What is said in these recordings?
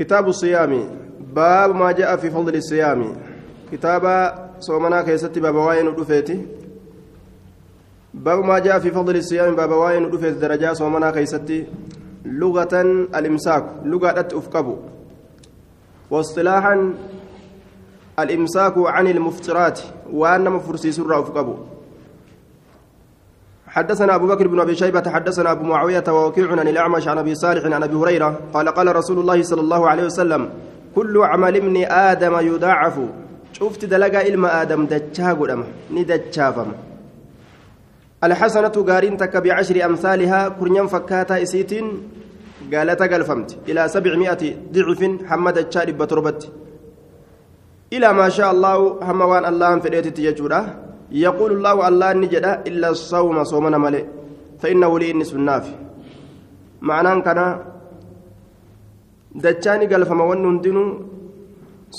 كتاب الصيام باب ما جاء في فضل الصيام. كتاب صومنا كيست باب واين باب ما جاء في فضل الصيام باب واين ودفيت درجات صومنا كيست. لغة الإمساك لغة أفكبو واصطلاحا الإمساك عن المفطرات وأن مفرسي سر أفكبو حدثنا أبو بكر بن أبي شيبة حدثنا أبو معاوية ووكيع عن الأعمش عن أبي صالح عن أبي هريرة قال قال رسول الله صلى الله عليه وسلم كل عمل ابن آدم يضاعف. شفت دلقا إلما آدم دجا قدام ندجافم الحسنة قارين تك بعشر أمثالها كرنيا فكاتا إسيتين قالت قلفمت إلى سبعمائة ضعف حمد الشارب بتربت. إلى ما شاء الله هموان الله في ريت تججورة. يقول الله الله نجد إلا الصوم صومنا ملئ فإنه لي النصف النافي معناه كان dachaani galfama wanni hundinuu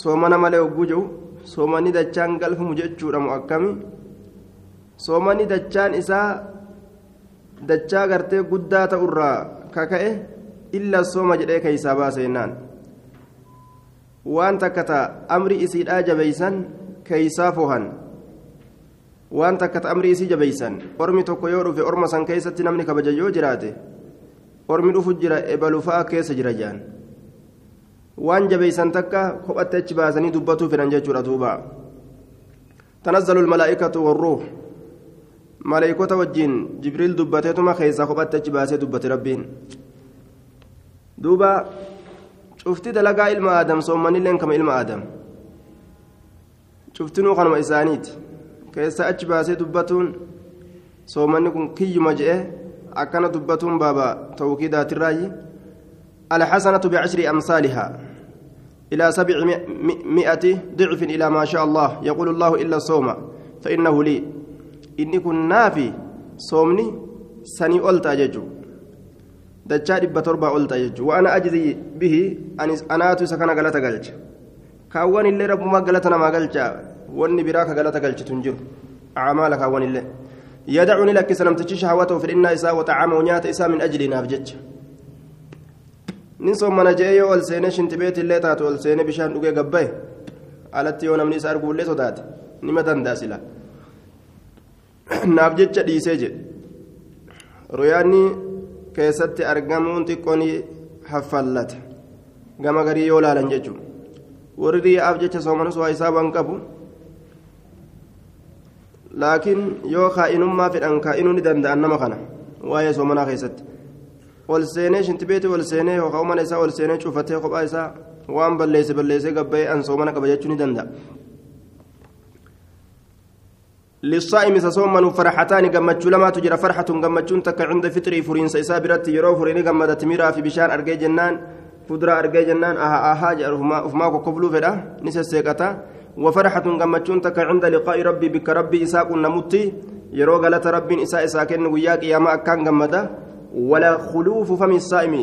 soomana malee hogguu jedhu soomani dachaan galfamu jechuudha mu akkami soomani dachaan isaa dachaa gartee guddaa ta'urraa kaka'e illa sooma jedhee keeysaa baase jennaan waan takka ta amri isiidhaa jabeeysan keeysaa fohan waan takka ta amri isii jabeeysan ormi tokko yoo dhufe orma san keessatti namni kabaja yoo jiraate ormi dhufu jira ebalufaa keessa jira jaan waan jabeeysan takka kophatti achi baasanii dubbatuu fedhan jechuudha duuba tanazzalu almalaa'ikatu warruuh maleeykota wajjiin jibriil dubbateetuma keessaa kophatti achi baasee dubbate rabbiin duuba cufti dalagaa ilma aadam soommanilleen kama ilma aadam cuftinuu kanuma isaaniiti keessa achi baasee dubbatuun soomanni kun kiyyuma je'e akkana dubbatuun baaba tawkiidaatirraayi الحسنة بعشر أمثالها إلى سبعمائة ضعف إلى ما شاء الله يقول الله إلا الصوم فإنه لي إني كنا في صومني سني ألت أججو دجال بتربة ألت أججو وأنا أجزي به أنا أتو سكن غلطة غلط كاوان اللي رب ما غلطنا ما wanni biraa ka galata galchitu hin jiru. Acamaala kaawwanillee yadacuu ni lakkisa namtichi shahawata fidhinnaa isaa waxacaamahu nyaata isaa min ajliinaaf jecha. Nin soomana je'ee yoo ol seenee shintibeetillee taatu ol seenee bishaan dhugee gabba'e alatti yoo namni isa arguullee sodaate nima dandaasila naaf jecha dhiisee jedhe. Ruyaanni keessatti argamuun xiqqoon haffallata gama garii yoo laalan jechuudha. Warri riyyaaf jecha soomanus waa isaa waan qabu. Laakiin yoo kaa'inummaa fedhan kaa'inuu ni danda'an nama kana waa'ee soomanaa keessatti ol seenee shintibeeti ol seenee yookaan mana isaa ol seenee cufatee kophaa isaa waan balleesse balleessee gabbayee ansoomana qaba jechuu ni danda'a. للصائم سصوما فرحتان قمتشو لما تجرى فرحة قمتشون تك عند فطري فرين سيسا برت يرو فرين قمدت ميرا في بشان أرقي جنان فدرا أرقي جنان أها أها جرهما أفما كوبلو فدا نسى سيكتا وفرحة قمتشون تك عند لقاء ربي بك ربي إساق نمتي يرو غلط ربي إساء إساكن وياك يا ما أكان قمدا. ولا خلوف فم الصائم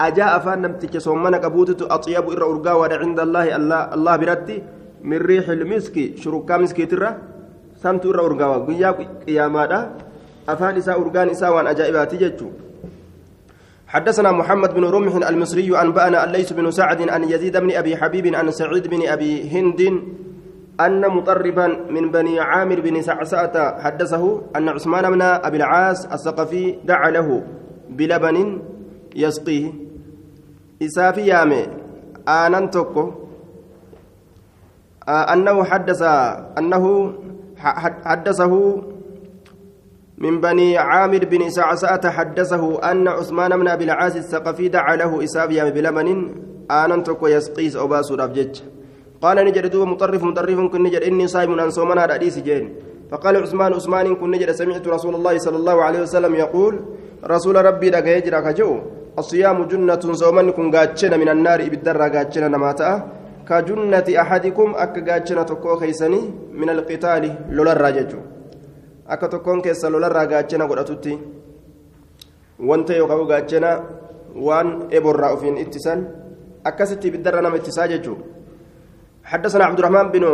أجاء فان نمتك صومنا قبوتة أطيب إر أرقاوة عند الله الله الله برتي. من ريح المسك شركا مسكي ترى. سمت إر أرقاوة قيا قيامادا أفان إساء أرقان إساء وان أجائبات جتشو. حدثنا محمد بن رمح المصري أنبأنا الليث بن سعد أن يزيد بن أبي حبيب عن سعيد بن أبي هند أن مطربا من بني عامر بن سعسعة حدثه أن عثمان بن أبي العاص الثقفي دعا له بلبن يسقيه. إسافي يامي آنان توكو. أنه حدث أنه حدثه من بني عامر بن سعسعة حدثه أن عثمان بن أبي العاص الثقفي دعا له إسافي يامي بلبن آنان توكو يسقيه أوباس رابجج قال نجد دوب مطرف مطرف كن نجد إني صائم أن صومنا حديث جين. فقال عثمان عثمان كن نجد سمعت رسول الله صلى الله عليه وسلم يقول رسول ربي دغ يجرا كجو الصيام جنة صومن كن غاچنا من النار بالدر غاچنا نماتا. كجنة أحدكم أك غاچنا تكو خيسني من القتال لولر راججو. أك تكون كيس لولر غاچنا غدتوتي وانت يقو غاچنا وان إبر رافين اتسان. أكستي بالدر نم اتساججو. حدثنا عبد الرحمن بن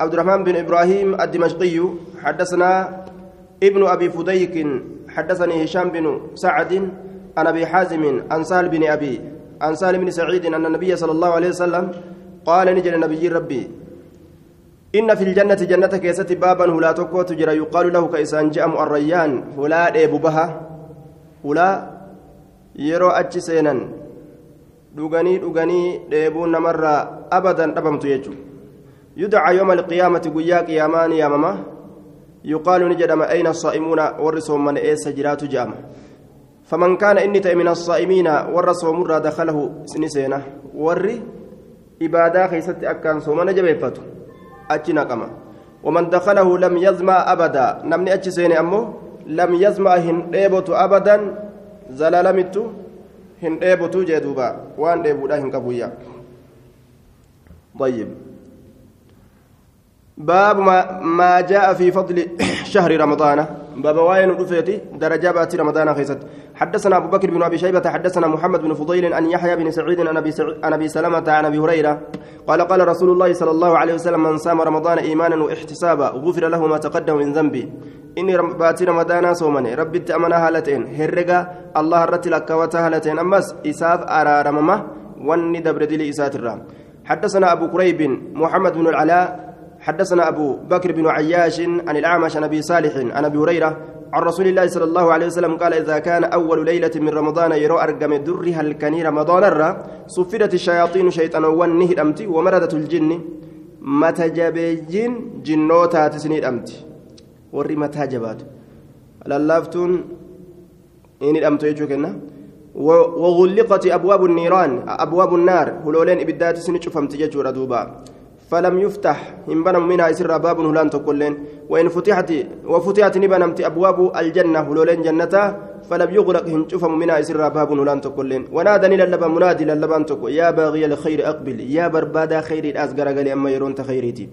عبد الرحمن بن إبراهيم الدمشقي حدثنا ابن أبي فديك حدثني هشام بن سعد عن أبي حازم عن سال بن أبي عن سالم بن سعيد أن النبي صلى الله عليه وسلم قال نجل نبي ربي إن في الجنة جنة كيست بابا هلا تكو تجرى يقال له كإسان جأم الريان هلا ديب بها هلا يرو أتش سينا dhuganii dhuganii dheebuun namarraa abadan dhabamtu jechuudha yudca yooma alqiyaamati guyyaa qiyaamaa ni yaamama yuqaalu ni jedhama ayna asaa'imuuna warri soomane eessa jiraatu jedhama faman kaana inni ta'e min assaa'imiina warra soomurraa dakalahu ni seena warri ibaadaa keessatti akkaan soomana jabeeffatu achi naqama waman dakalahu lam yazmaa abadaa namni achi seene ammoo lam yazmaa hin dheebotu abadan zalalamittu hin dheebotu jee duuba waan dheebuudha hin qabuyya طيب باب ما, ما جاء في فضل شهر رمضان باب واين رفيتي درجة بات رمضان خيست. حدثنا أبو بكر بن أبي شيبة حدثنا محمد بن فضيل أن يحيى بن سعيد عن أبي, سلمة عن أبي هريرة. قال قال رسول الله صلى الله عليه وسلم من صام رمضان إيمانا واحتسابا غفر له ما تقدم من ذنبه إني بات رمضان صومني. ربي تأمنا هالتين هرقا الله رت لك هالتين. أمس إساف أرارمما واني دبر دلي إسات الرام حدثنا أبو كريب محمد بن العلاء حدثنا أبو بكر بن عياش عن الأعمش عن أبي صالح عن أبي هريرة عن رسول الله صلى الله عليه وسلم قال إذا كان أول ليلة من رمضان يرى أرقم درها الكني رمضان الرا صفدت الشياطين شيطانا ونه أمتي ومردت الجن. متجبين جنوتا تسنيد أمتي. وري متاجبات للافتون إني أمتي يجوكنا. وغلقت أبواب النيران أبواب النار هلولين إبدات سنة فمت ججور دوبا. فلم يفتح. إن بنم منها سر باب هلان تقولين. وإن فتحت وفتحت نبنمت أبواب الجنة هلولين جنة فلم يغلق هم شفم منها سر باب هلان تقولين. ونادني للبا منادي للبان تقول يا باغي الخير أقبل. يا بربادا خير الأزقر قال أما يرون تخيريتي.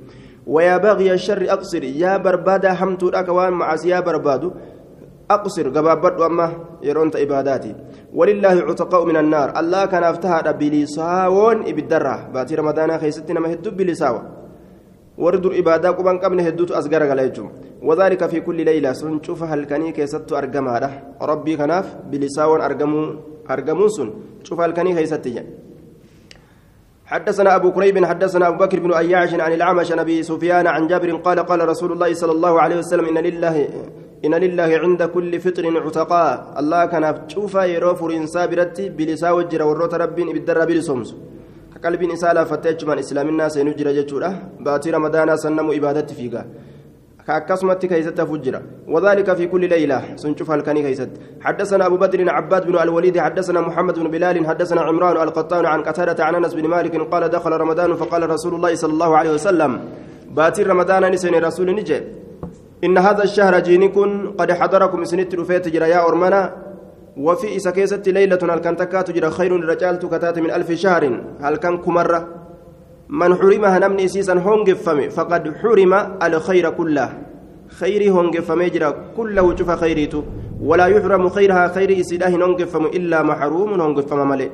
ويا باغي الشر أقصر. يا بربادا حمت الأكوان مع يا بربادو أقصر قبابت وأما يرون إباداتي ولله عتقاء من النار. الله كان أفتها بلساون إبدرة. باتي رمضان خيستنا ما هدو بلساوة وردر إبادة قبان قبل هدوت أصغر غلايجم وذلك في كل ليلة. سنشوف هل كني كيست أرقمها. ربي كناف بلساون أرقمو أرقمون سن. شوف هل كني كيستي حدثنا أبو كريب حدثنا أبو بكر بن أياش عن الأعمش عن أبي سفيان عن جابر قال قال رسول الله صلى الله عليه وسلم إن لله إن لله عند كل فطر عتقاء الله كان شوف يرو فرنسا برتي بلسا وجر وروت رب بالدر بلسومس كقلب إسالة فتيج من إسلام الناس ينجر جتشورة باتي رمضان سنم إبادة فيها. كأكسمت كيست فجرة. وذلك في كل ليلة. سنشوف الكني كيست حدثنا أبو بدر عباد بن الوليد حدثنا محمد بن بلال حدثنا عمران القطان عن قتادة عن أنس بن مالك قال دخل رمضان فقال رسول الله صلى الله عليه وسلم باتي رمضان نسين رسول نجي. إن هذا الشهر جينكم قد حضركم سنت رفيت جرى يا أرمنا. وفي إسكيسة ليلة هل كان تكات جرى خير رجال كتات من ألف شهر. هل كان كمرة؟ من حرمها نمني سيسا هونجفمي فقد حرم الخير كله. خيري هونجفمي جرى كله شوف خيريتو. ولا يحرم خيرها خير إسلاه هونجفم إلا محروم هونجفم ملئ.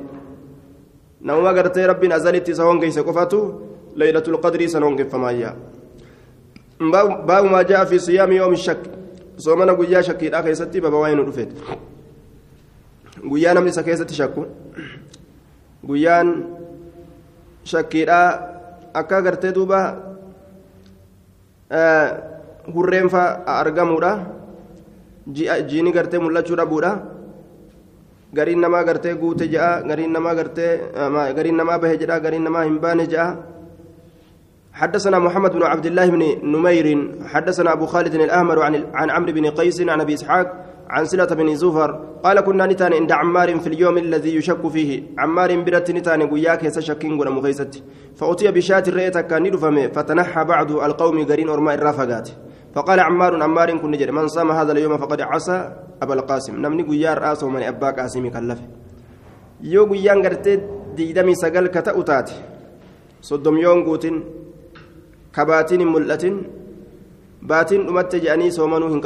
نوما قرتي ربي أزلت سهونجيس كفتو ليلة القدر سنونجفم أيها باب ما جاء في صيام يوم الشك. صومنا قيا شكي لا كيستي بابا وين رفيت. قيا نمني سكيستي شكو. قيان لا akka gartee duuba hurreen fa argamuudha jiini gartee mul'achuu dhabuudha gariin namaa gartee guute je'a gariin namaa gartee gariin namaa bahe jedha gariin namaa hin baane je'a حدثنا محمد بن عبد الله بن نمير حدثنا أبو خالد الأهمر عن عمرو بن قيس عن أبي إسحاق عن سلة بن زفر قال كنا نتان عند عمار في اليوم الذي يشك فيه. عمار برت نتان قياك يسشكين قنا مغيست فأتي بشاة رئيت كان فتنحى بعض القوم قرين أرماء الرافقات. فقال عمار عمار كن نجد من صام هذا اليوم فقد عصى أبا القاسم. نمني قيار رأسه من أبا قاسم كلف. يو قيان قرتي ديدمي سقل كتأتات صدم يوم mul'atin baatiin dhumatte jedhanii soomanuu hin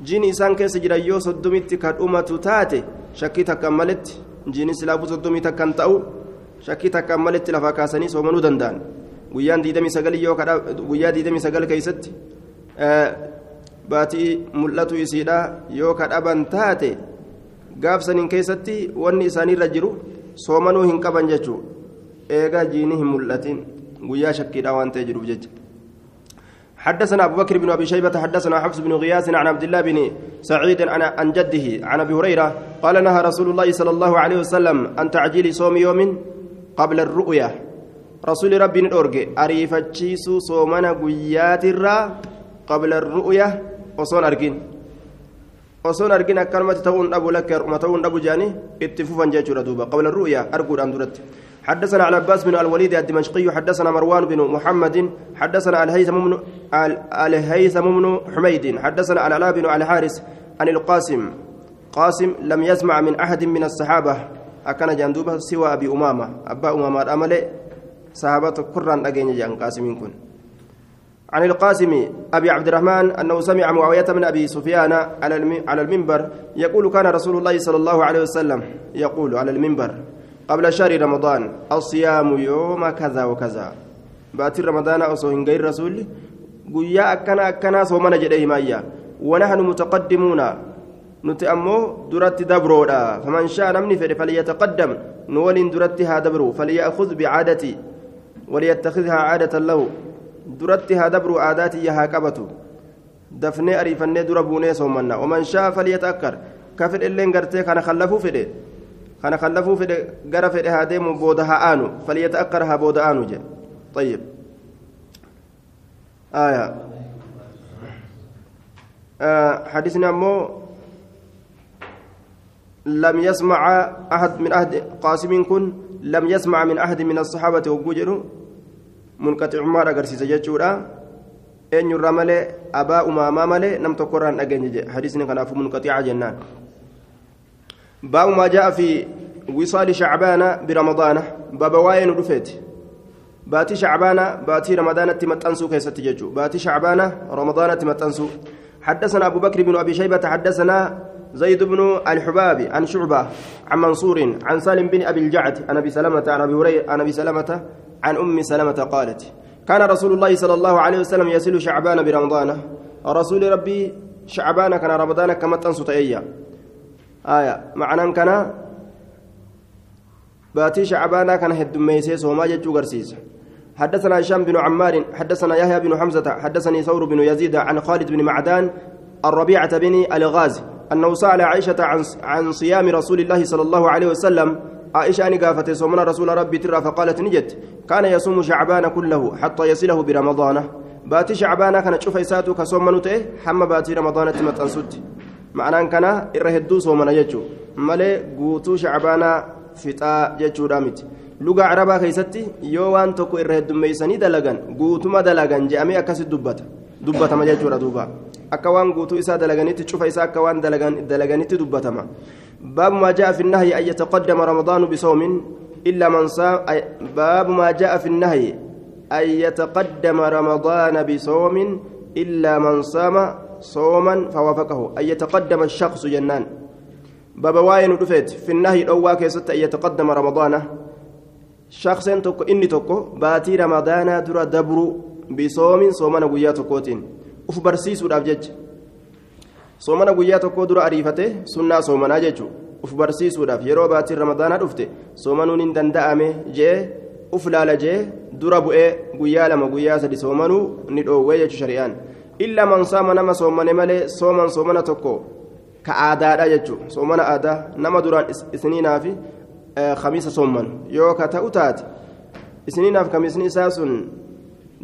jechuudha jiini isaan keessa jiran yoo soddomitti ka dhumatu taate shakkii takkaan maletti jiini silaafuu soddomii takkaan ta'u shakkii takkaan maletti lafaa kaasanii soomanuu danda'an guyyaan diidamii sagal yoo guyyaa diidamii sagal keessatti baatii mul'atu isiidha yoo ka dhaban taate gaafsaniin keessatti wanni isaaniirra jiru soomanuu hin qaban jechuu eegaa jiini hin mul'atin guyyaa shakkiidhaa waan ta'e jiruuf jecha حدثنا أبو بكر بن أبي شيبة حدثنا حفص بن غياث عن عبد الله بن سعيد عن جده عن أبي هريرة قال نهى رسول الله صلى الله عليه وسلم أن تعجيل صوم يوم قبل الرؤيا. رسول ربي نورجي أريف تشيسو صومنا قيات الرا قبل الرؤيا. وصون أرجين. وصون أرجين أكرمت تون أبو لكر وما تون أبو جاني اتفوفا جاء دوبا قبل الرؤيا أرجو أن حدثنا على عباس بن الوليد الدمشقي حدثنا مروان بن محمد حدثنا الهيثم بن الهيثم بن حميد حدثنا العلاء بن الحارس عن القاسم. قاسم لم يسمع من أحد من الصحابة. أكن جندوبة سوى أبي أمامة. أبا أمامة الأمل صحابة قران أجين جان قاسم كن. عن القاسم أبي عبد الرحمن أنه سمع معاوية من أبي سفيان على المنبر يقول كان رسول الله صلى الله عليه وسلم يقول على المنبر قبل شهر رمضان الصيام يوم كذا وكذا باتي رمضان أصوهن غير رسول قويا أكنا أكنا صومنا جديه مايا ونحن متقدمون nuti ammoo duratti dabroodha faman shaa namni fedhe falyataqaddam nu waliin duratti haa dabru falyakhud bicaadati walyattakhidhaa caadatan lahu duratti haa dabru aadaatiyya haa qabatu dafnee ariifannee dura buunee soomanna waman shaa falyataakkar kana kallafuu fedhe gara fedhe haa deemu booda haa aanu falyata'akkar haa booda aanu jedhe طيب. آية. آه حديثنا مو لم يسمع أحد من أحد قاسم كن لم يسمع من أحد من الصحابة وجوجر منقطع عمر أجرسيس جتشورا أن يرى ملي أبا أماما ملي نم تقرأ أجنج حديثنا كان منقطع جنان. باب ما جاء في وصال شعبان برمضان باب واين رفيت باتي شعبان باتي رمضان تمتنسو كيست ججو باتي شعبان رمضان تمتنسو حدثنا أبو بكر بن أبي شيبة حدثنا زيد بن الحباب عن شعبة عن منصور عن سالم بن أبي الجعد عن أبي سلمة عن أبي هريرة عن أبي سلمة عن أم سلمة قالت كان رسول الله صلى الله عليه وسلم يسل شعبان برمضان رسول ربي شعبان كان رمضان كما تنسو تأيّا آية. معنى كان باتي شعبانا كان هدميسي سوما جتشو غرسيس. حدثنا هشام بن عمار حدثنا يحيى بن حمزة حدثني ثور بن يزيد عن خالد بن معدان الربيعة بن الغاز أنه سأل عائشة عن عن صيام رسول الله صلى الله عليه وسلم. عائشة أن قافت صومنا رسول ربي ترى فقالت نجت. كان يصوم شعبان كله حتى يصله برمضان باتي شعبان كان تشوف إساته كصوم منوته حم باتي رمضان تمتنسوت ma'anaan kana irra hedduu soomana jechuun malee guutuu shacbaanaa fixaa jechuudha miti lugaa arabaa keessatti yoo waan tokko irra heddummeessanii dalagan guutuma dalagan je'amee akkasitti dubbata dubbatama jechuudha duuba akka waan guutuu isaa dalaganitti cufa isaa akka waan dalaganitti dubbatama في النهي أن يتقدم رمضان بصوم إلا من صام باب ما جاء في النهي أن يتقدم رمضان بصوم إلا من sooman fawaafaqahu an yataqaddama shaqsu jennaan baba waa'ee nu dhufeet finnahii dhowwaa keessatti an yataqaddama ramadaana. Shaqseen tokko inni tokko baatii ramadaanaa dura dabru bisoomin soomana guyyaa tokkootiin. Uf barsiisuudhaaf jecha. Soomana guyyaa tokkoo dura ariifate sunnaa soomanaa jechuudha uf barsiisuudhaaf yeroo baatiin ramadaanaa dhufte soomanuun hin danda'ame jee uf laala jee dura bu'ee guyyaa lama guyyaa sadi soomanuu ni dhoowwee jechuu shari'aan. Nama soomane malee sooman soomana tokko ka aadaadha jechuudha soomana aadaa nama duraan isiniinaaf kamiisa soomman yoo ka ta'u taate isiniinaaf kamiisni isaa sun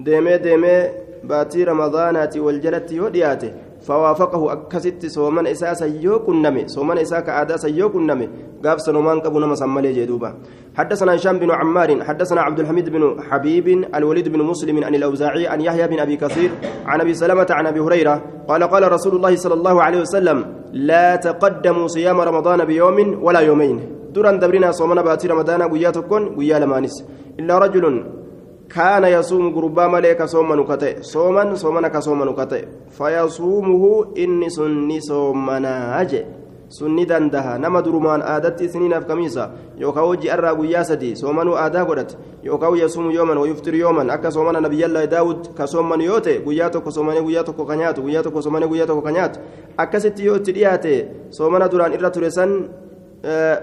deemee deemee baatii ramadaanaati wal jalatti yoo dhiyaate فوافقه أكست سومن إساء سيو كنمي سومن إساء كعادة سيو كنمي قاب سنومان قبو نما سمالي جدوبا حدثنا هشام بن عمار حدثنا عبد الحميد بن حبيب الوليد بن مسلم عن الأوزاعي عن يحيى بن أبي كثير عن أبي سلمة عن أبي هريرة قال قال رسول الله صلى الله عليه وسلم لا تقدموا صيام رمضان بيوم ولا يومين. دران دبرنا صومنا باتي رمضان قياتكم قيا لمانس إلا رجل kaana yasuumu gurbaa malee ka soomanu ka ta'e sooman soomana ka soomanu ka ta'e fayasuumuhu inni sun ni soomanaa je sun ni dandaha nama durumaan aadatti isiniinaaf kamiisa yookaan hojii irraa guyyaa sadii soomanuu aadaa godhate yookaan yasuumu yooman wayuftiru yooman akka soomana nabiyyallaa daawud ka soomanu yoo ta'e guyyaa tokko soomanii guyyaa tokko ka nyaatu guyyaa tokko soomanii guyyaa tokko ka nyaatu akkasitti yoo itti dhiyaate soomana duraan irra ture san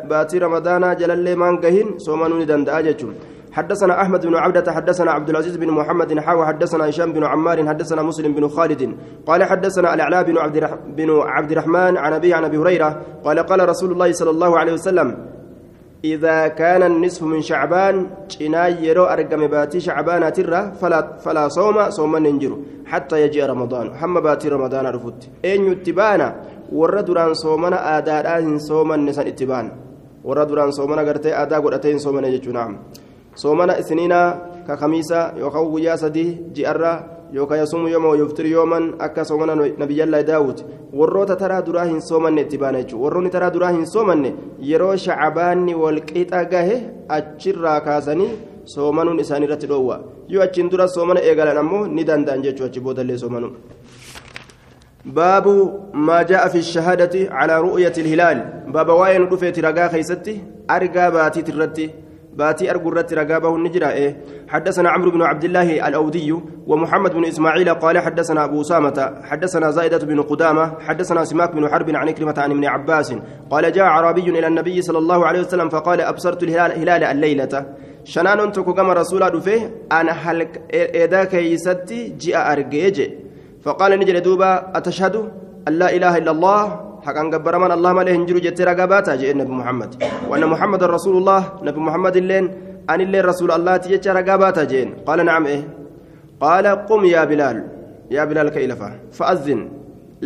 باتي رمضان جلال مان قهين صومنون دندأ جتشون حدثنا أحمد بن عبدة حدثنا عبد العزيز بن محمد حاوى حدثنا هشام بن عمار حدثنا مسلم بن خالد. قال حدثنا الأعلى بن عبد بن عبد الرحمن عن ابي عن أبي هريرة قال قال رسول الله صلى الله عليه وسلم إذا كان النصف من شعبان جناي يرو أرقم باتي شعبان ترى فلا فلا صوم صوم ننجر حتى يجي رمضان. حم باتي رمضان رفت أين يتبانا وردران صومنا آداء صوما نسان اتبان. وردران صومنا قرتي آداء قرتين صومنا نعم. soomana isniinaa ka kamiisa yookaan guyyaa sadii ji'arra yookaan yasumu yooma yuftir yooman akka soomana nabiyyallaa daawut warroota taraa duraa hin soomanne itti baana jechuudha warroonni taraa duraa hin soomanne yeroo shacabaanni walqixa gahe achirraa kaasanii soomanuun isaanii irratti dhoowwa yoo achiin dura soomana eegalan ammoo ni danda'an jechuudha achi boodallee soomanuu. باب ما جاء في الشهادة على رؤية الهلال باب واين رفيت رقا خيستي أرقى باتي ترتي باتي أرجو الرت رقابة النجرة إيه؟ حدثنا عمرو بن عبد الله الأودي ومحمد بن إسماعيل قال حدثنا أبو أسامة حدثنا زائدة بن قدامة حدثنا سماك بن حرب عن كلمة عن ابن عباس قال جاء عربي إلى النبي صلى الله عليه وسلم فقال أبصرت الهلال هلال الليلة. شنان تكو كما رسول دفه أنا هل إذا كيستي جاء أرجيج فقال نجري دوبا أتشهد أن لا إله إلا الله؟ حقا قبر من الله ماله هنجر جت رقباتا جاء النبي محمد وأن محمد رسول الله نبي محمد اللين أن اللين رسول الله تجت رقباتا جين قال نعم إيه قال قم يا بلال يا بلال كيلفا فأذن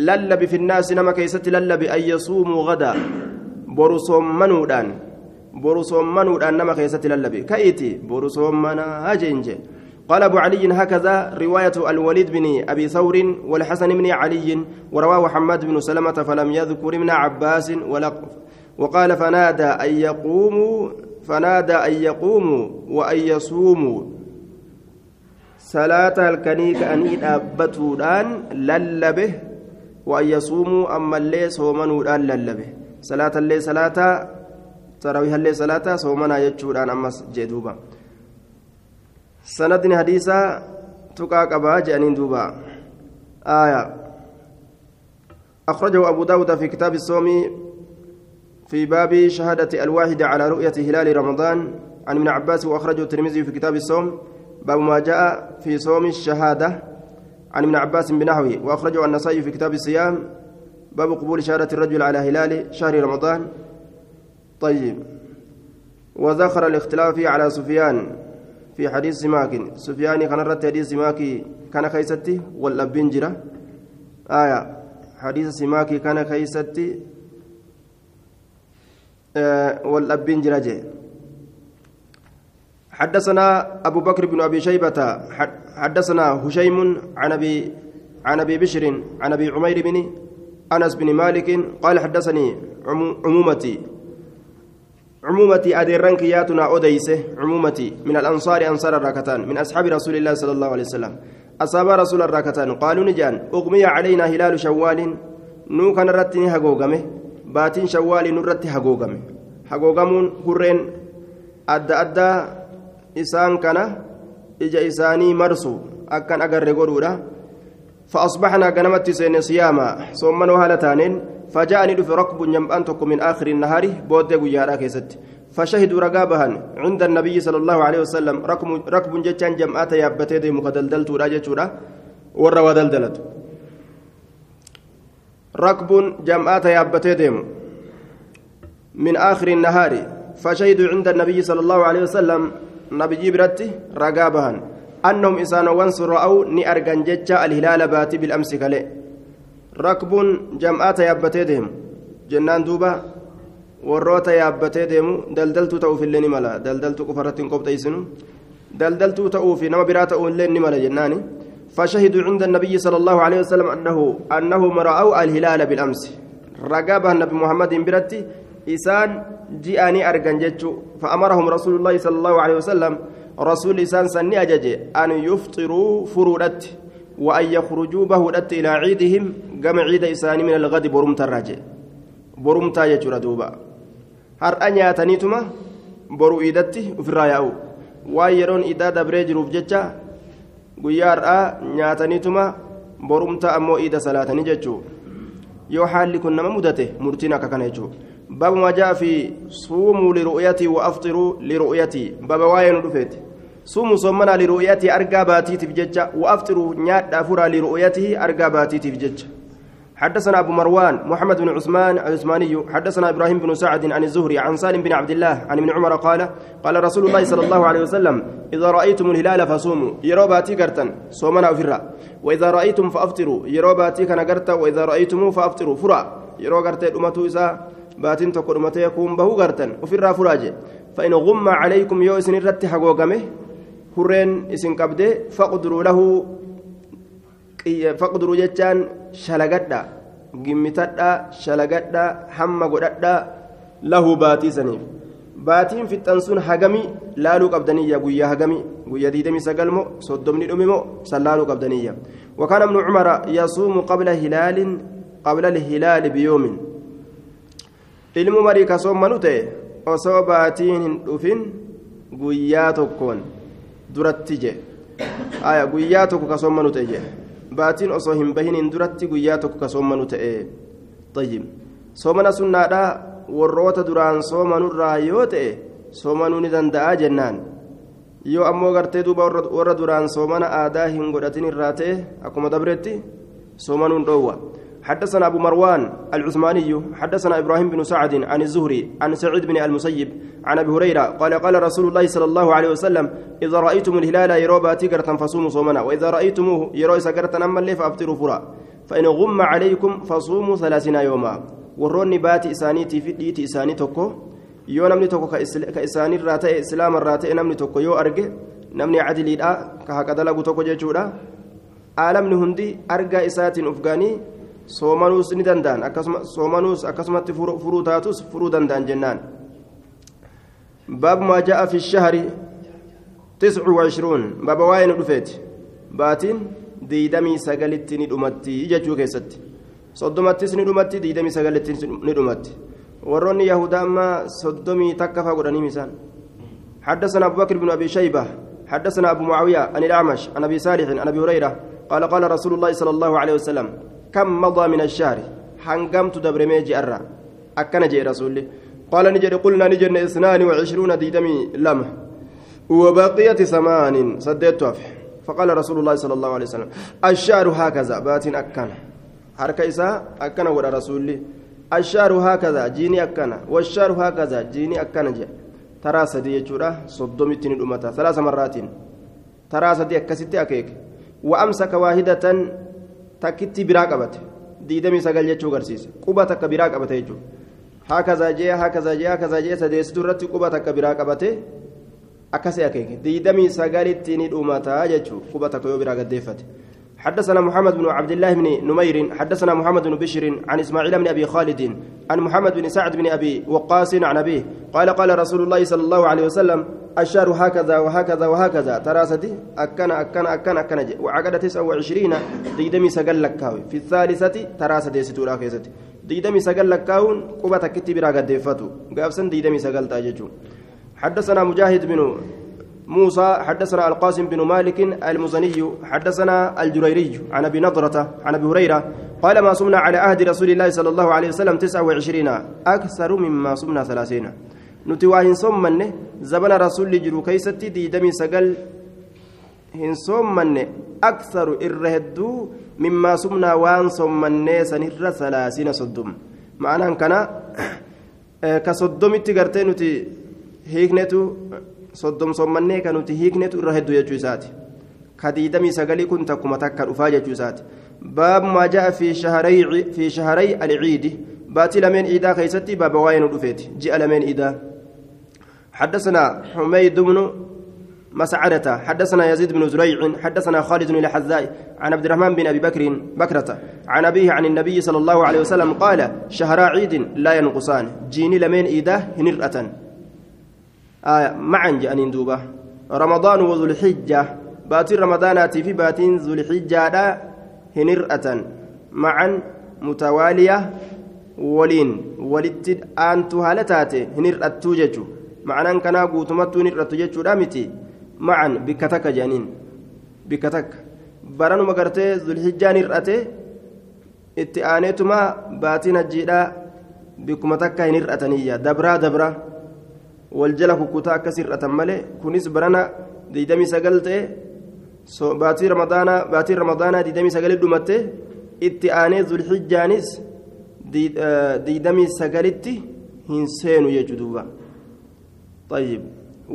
للب في الناس نما كيست للب أن يصوموا غدا برسوم منودان برسوم منودان نما كيست للب كأيتي برسوم منا هاجنجي قال أبو علي هكذا رواية الوليد بن أبي ثور والحسن بن علي ورواه حماد بن سلمة فلم يذكر ابن عباس ولا وقال فنادى أن يقوموا فنادى أن يقوموا وأن يصوموا. صلاة الكنيك أن يدابتودان للبه وأن يصوموا أما اللي صومنودان للبه. صلاة اللي صلاة تراويح اللي صلاة صومنا يجودان أما جدوبا. سندني حديثا تقا قبا جانين دوبا آية أخرجه أبو داود في كتاب الصوم في باب شهادة الواحد على رؤية هلال رمضان عن ابن عباس وأخرجه الترمذي في كتاب الصوم باب ما جاء في صوم الشهادة عن ابن عباس بنحوه وأخرجه النسائي في كتاب الصيام باب قبول شهادة الرجل على هلال شهر رمضان طيب وذكر الاختلاف على سفيان في حديث سماك. سفياني kana irratti حديث سماك kana keeysatti wal'aabbiin jira. آية. حديث سماك kana keeysatti آه wal'aabbiin jira je'e حدثنا أبو بكر بن أبي شيبة حدثنا هشيم عن أبي عن أبي بشر عن أبي عمير بن أنس بن مالك قال حدثني عمومتي. عمومتي أديران كياتنا أوديسه. عمومتي من الأنصار أنصار الراكتان من أصحاب رسول الله صلى الله عليه وسلم. أصحاب رسول الراكتان قالوا نجان أغمي علينا هلال شوال نو كان رتني هقوقمه باتين شوال نرت هقوقمه هقوقمون هرين أدى أدى إسان كان إجا إساني مرسو أكن أقر قرورا فأصبحنا قنمت سين صياما صومنا وهالتانين فجاءني دف ركب جنبان من آخر النهار بود غيارا كيست. فشهدوا رقابها عند النبي صلى الله عليه وسلم ركب ركب جتان جمعات يابتي دي مكدلدلت راجتورا ورا ودلدلت. ركب جمعات يابتي ديم. من آخر النهار فشهدوا عند النبي صلى الله عليه وسلم نبي جبرتي رقابها أنهم إسانوا وانصر رأوا ني أرجن الهلال باتي بالأمس كلي rakbuun jam'aata yaabbatee deemu jennaan duuba warroota yaabbatee deemu daldaltuu ta'uufillee ni mala daldaltuu qofa irratti hin qopheessinu daldaltuu ta'uufi nama biraa jennaani فشهدوا عند النبي صلى الله عليه وسلم أنه أنهم رأوا الهلال بالأمس رقابها النبي محمد برتي إسان جاءني أرجن جتشو فأمرهم رسول الله صلى الله عليه وسلم رسول إسان سني أجج أن يفطروا فرودت وأن يخرجوا بهودت إلى عيدهم قام عيد إساني من الغد برمت الراجع برمت يجر دوبا. هر أنيا تنيتما برو إيدتي وفي الراياو وايرون إيدا دبري جروف جتشا guyyaa har'aa nyaataniituma borumta ammoo iida salaatanii jechuu yoo haalli kun nama mudate murtiin akka kana jechuu باب ما جاء في صوموا لرؤيتي وأفطروا لرؤيتي. باب واين رفيت صوموا صومنا لرؤيتي ارقى باتي تفجج وافطروا نيات دافورا لرؤيته ارقى باتي تفجج حدثنا أبو مروان محمد بن عثمان العثماني حدثنا إبراهيم بن سعد عن الزهري عن سالم بن عبد الله عن ابن عمر قال قال رسول الله صلى الله عليه وسلم إذا رأيتم الهلال فصوموا يروباتي قرتن صومنا فرا وإذا رأيتم فأفطروا يروباتي كان قرتا وإذا رأيتم فأفطروا فرا. يرو قرتا أمتو إسا باتين تقول أمتي يكون بهو قرتن وفرا فراجي فإن غم عليكم يو إسن الرت حقوقمه هرين إسن قبده فقدروا له faqduruu jechaan shalagadha gimmitadha shalagadha hamma godhadha lahu baatii saniif baatiin fixan sun hagami laaluu qabdaniyya guyyaa hagami guyyaa diidamii sagal moo soddomni dhumi moo san laaluu qabdaniyya وكان ابن عمر يصوم قبل هلال قبل الهلال بيوم ilmu marii ka soommanuu ta'e osoo baatiin hin dhufin guyyaa tokkoon duratti je aya guyyaa tokko ka soommanuu ta'e je baatiin osoo hin bahiniin duratti guyyaa tokko ka soomanu ta'e tayyib soomana sunnaadha warroota duraan soomanurraa yoo ta'e soomanuu ni danda'a jennaan yoo ammoo gartee duuba warra duraan soomana aadaa hin godhatin irraa ta'e akkuma dabretti soomanuun dhoowwa حدثنا أبو مروان العثماني حدثنا إبراهيم بن سعد عن الزهري عن سعيد بن المسيب عن أبي هريرة قال قال رسول الله صلى الله عليه وسلم إذا رأيتم الهلال يروبا تقرة فصوموا صومنا وإذا رأيتموه يروي سكرة أما اللي فأفطروا فرا فإن غم عليكم فصوموا ثلاثين يوما. وروني باتي إسانيتي في ديتي إساني توكو. yoo namni tokko ka isaanirraa ta'e islaamarraa ta'e namni tokko yoo arge namni cadiliidha ka haqa dalagu tokko jechuudha aalamni hundi argaa isaatiin soomanuus ni danda'an. Akkasuma soomanuus akkasumatti furuu taatus furuu danda'an jennaan. باب ما جاء في الشهر تسع وعشرون باب واين دفيت باتين ديدمي سقلت ندمتي يجو كيست صدمتي ندمتي ديدمي سقلت ندمتي وروني يهودا ما صدمي تكفى قراني مثال حدثنا ابو بكر بن ابي شيبه حدثنا ابو معاويه عن الاعمش عن ابي صالح عن ابي هريره قال قال رسول الله صلى الله عليه وسلم كم مضى من الشهر؟ حنقمت دبر ميجي أرى. أكن جي رسولي قال نجد قلنا نجد اثنان وعشرون ديدمي لم وبقية ثمان سديت فقال رسول الله صلى الله عليه وسلم الشهر هكذا. بات أكن. حركة إساء أكن ولا رسولي الشهر هكذا جيني أكن. والشهر هكذا جيني أكن جي. ترى سدي يجورا صدمتني الأمة. ثلاث مرات. ترى سدي أكست أكيك. وأمسك واحدة takkitti biraa qabate diidamii sagal jechuu agarsiise quba takka biraa qabate jechuudha haakazaa jee haakazaa jee haakazaa jee sadeessituu irratti quba takka biraa qabate akkasii akeeke diidamii sagalitti ni dhumataa jechuudha quba takka yoo biraa gaddeeffate حدثنا محمد بن عبد الله بن نمير حدثنا محمد بن بشر عن إسماعيل بن أبي خالد عن محمد بن سعد بن أبي وقاص عن أبيه قال قال رسول الله صلى الله عليه وسلم الشهر هكذا وهكذا وهكذا تراستي أكن أكن أكن أكن وعقد تسعة وعشرين ديدمي سجل لكاوي. في الثالثة تراستي ستورا كيستي ديدمي سجل لكاون قبة كتب راقد ديفتو قابسن ديدمي سجل تاججو. حدثنا مجاهد بن موسى حدثنا القاسم بن مالك المزني حدثنا الجريري عن ابي نضرة عن ابي هريرة قال ما صمنا على عهد رسول الله صلى الله عليه وسلم تسعة وعشرين أكثر مما صمنا ثلاثين nuti waa hin soommanne zabana rasuulli jiru keeysatti diidamii sagal hin soommanne aksaru irra hedduu mimmaa sumnaa waan soommannee sanirra salaasina soddom ma'anaan kana ka soddomitti gartee nuti hiiknetu soddom soommannee ka nuti hiiknetu irra hedduu jechuu isaati. Ka diidamii sagalii kun takkuma takka dhufaa jechuu isaati. جاء في شهري في شهري العيد باتي لمن إيدا كيستي باب واين دفيت جاء لمن إيدا حدثنا حميد بن مسعدة حدثنا يزيد بن زريع حدثنا خالد بن الحذاء عن عبد الرحمن بن أبي بكر بكرة عن أبيه عن النبي صلى الله عليه وسلم قال شهر عيد لا ينقصان جيني لمن إيدا هنرأة آية معا جانين دوبة رمضان وذو الحجة باتي رمضان في باتين ذو الحجة هنرأة. معا متوالية. ولين. ولدت أنتو هالتاتي. هنرأة ججو معنى كان قوتمتو نرأة ججو رامتي معا بكتك جانين. بكتك. مقرتي ذو الحجة نرأة itti aaneetuma baatiin hajjiidha بكم تكا هنرأتنية والجلا كوكوتا كسرة ملي كنس برنا ديدمي سقلت باتي رمضان باتي رمضان ديدمي سقل دمته itti aanee zulxijjaanis diidamii sagalitti hin seenu jechuu duuba طيب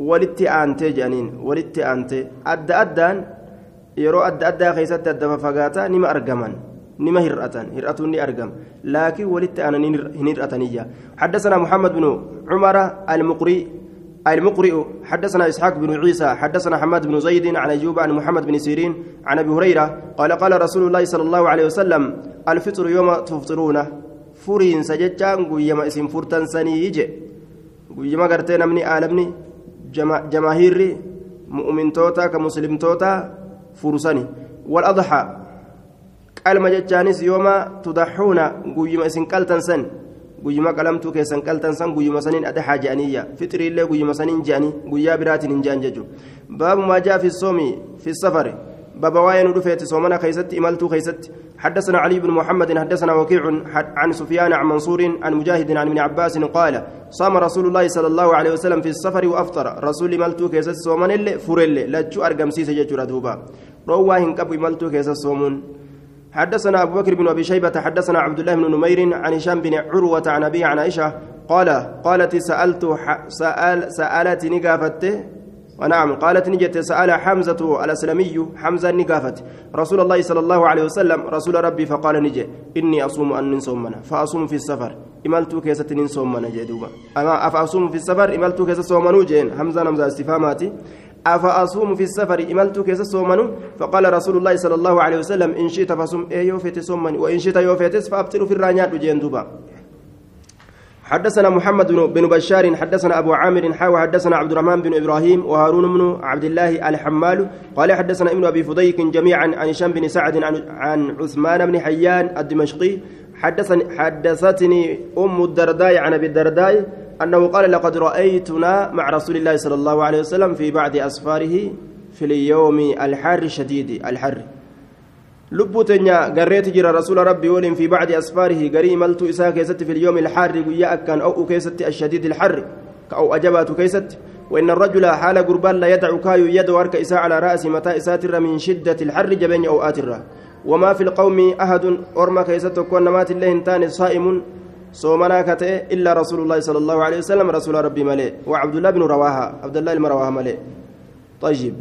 walitti aantee jedhaniin walitti aantee adda addaan yeroo adda addaa keessatti adda fagaataa nima argaman نما هرأتان هرأتون أرقم لكن ولدت أنا هنرأتنية حدثنا محمد بن عمر المقري المقرئ حدثنا إسحاق بن عيسى حدثنا حماد بن زيد عن أيوب عن محمد بن سيرين عن أبي هريرة قال قال رسول الله صلى الله عليه وسلم الفطر يوم تفطرون فرين سججان قيما اسم فرتن سنيجي قيما قرتين مني آلمني جما جماهيري مؤمن توتا كمسلم توتا فرسني والأضحى جتانيس يوم تضحون قيما اسم قلتن سن guyyuma qalamtuu keessan qaltan san guyyuma saniin adhaa je'aniyya fixiriillee guyyuma saniin je'anii guyyaa biraatiin hin je'an jechuudha. Baabu maa jaa fi soomi fi safari. بابا وين دفيت صومنا خيست إملتو خيست حدثنا علي بن محمد حدثنا وكيع عن سفيان عن منصور عن مجاهد عن ابن عباس قال صام رسول الله صلى الله عليه وسلم في السفر وأفطر رسول إملتو خيست صومن اللي فرل لا تشو أرقم سيسة ججرة دوبا رواهن كبو خيست صومون حدثنا أبو بكر بن أبي شيبة حدثنا عبد الله بن نمير عن هشام بن عروة عن أبي عن عائشة قال قالت سألت سأل سألت نقافت؟ ونعم قالت نجت سأل حمزة الأسلمي حمزة نقافت. رسول الله صلى الله عليه وسلم رسول ربي فقال نجي إني أصوم أن نصومنا فأصوم في السفر. إملت كيسة نصومنا جدوبا أما أفأصوم في السفر إملت كيسة صومنو جين حمزة نمزة استفهاماتي. أفأصوم في السفر؟ إملت كيس صومن فقال رسول الله صلى الله عليه وسلم إن شئت فصم إيه يوفيت صومن وإن شئت يوفيت فأبطل في الرانيات وجين دوبا. حدثنا محمد بن بشار حدثنا أبو عامر حاوى حدثنا عبد الرحمن بن إبراهيم وهارون بن عبد الله الحمال. قال حدثنا ابن أبي فضيك جميعا عن هشام بن سعد عن, عن عثمان بن حيان الدمشقي. حدثني حدثتني أم الدرداء عن أبي الدرداء أنه قال لقد رأيتنا مع رسول الله صلى الله عليه وسلم في بعض أسفاره في اليوم الحار الشديد. الحر. لبوتنيا قريت جرى رسول ربي ولم في بعض أسفاره قري ملت إساء كيست في اليوم الحار قيا أكان أو كيست الشديد الحر أو أجبات كيست. وإن الرجل حال قربان لا يدع كايو يد ورك إساء على رأس متى إساتر من شدة الحر جبين أو آتره وما في القوم أحد أرمى كيست كون مات الله انتان صائم. صومنا كتئ إلا رسول الله صلى الله عليه وسلم رسول ربي ملئ وعبد الله بن رواها عبد الله المرواها ملئ طيب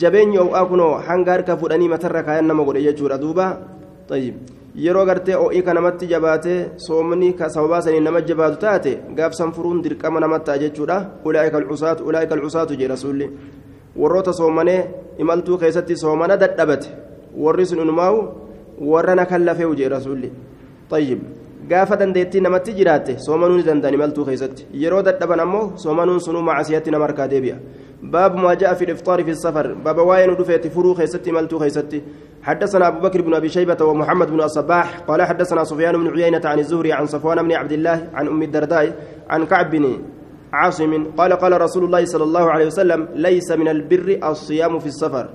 جبين يو أكنو حنغار كفراني مترك أن مقول يجور أدوبا طيب yeroo gartee o'ii ka namatti jabaate soomni ka sababaa sanii nama jabaatu taate gaafsan furuun dirqama namatti jechuudha ulaa'ika alcusaatu ulaa'ika alcusaatu jee rasuulli warroota soomanee imaltuu keessatti soomana dadhabate warri sun inumaa'u warra na kallafeewu jee rasuulli طيب gaafa dandeettii namatti jiraatte soomanuu ni danda'an imaltuu keessatti. Yeroo dadhaban ammoo soomanuun sunuu macasiyatti nama harkaa deebi'a. باب ما جاء في الافطار في السفر باب واين دفيت فرو خيستي ملتو خيستي حدثنا ابو بكر بن ابي شيبه ومحمد بن الصباح قال حدثنا سفيان بن عيينه عن الزهري عن صفوان بن عبد الله عن ام الدرداء عن كعب بن عاصم قال قال رسول الله صلى الله عليه وسلم ليس من البر الصيام في السفر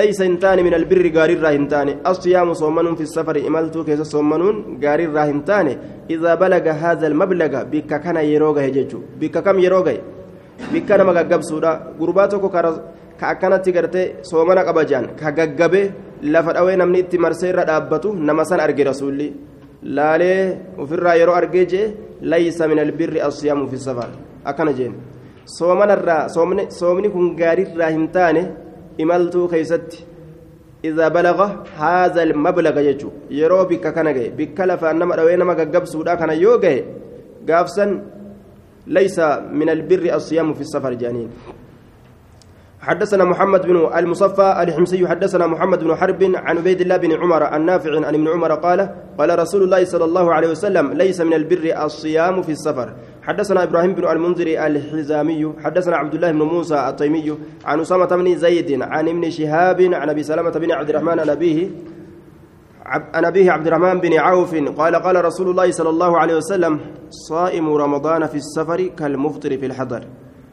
ليس انتان من البر غار الراهنتان الصيام صومن في السفر إملت كيس صومنون غار الراهنتان إذا بلغ هذا المبلغ بك كان يروغه ججو بك كم يروغه بك نما غغبسودا غرباتو ka akkanatti gartee soomana qabajaan ka gaggabe lafa dhawee namni itti marsee irra dhaabbatu nama san arge rasuulli laalee ofirraa yeroo argee jee laysa min albirri asiyaamu fi safar akkana jeen soomanarraa soomni kun gaariirraa hin taane imaltuu keeysatti idaa balaga haadha almablaga jechu yeroo bikka kana gahe bikka lafaan nama dhawee nama gaggabsuudha kana yoo gahe gaafsan laysa min albirri asiyaamu fi safar jaaniin حدثنا محمد بن المصفى الحمصي حدثنا محمد بن حرب عن عبيد الله بن عمر النافع عن ابن عمر قال قال رسول الله صلى الله عليه وسلم ليس من البر الصيام في السفر حدثنا إبراهيم بن المنذر الحزامي حدثنا عبد الله بن موسى التيمي عن أسامة بن زيد عن ابن شهاب عن أبي سلمة بن عبد الرحمن عن أبيه عن أبيه عبد الرحمن بن عوف قال قال رسول الله صلى الله عليه وسلم صائم رمضان في السفر كالمفطر في الحضر.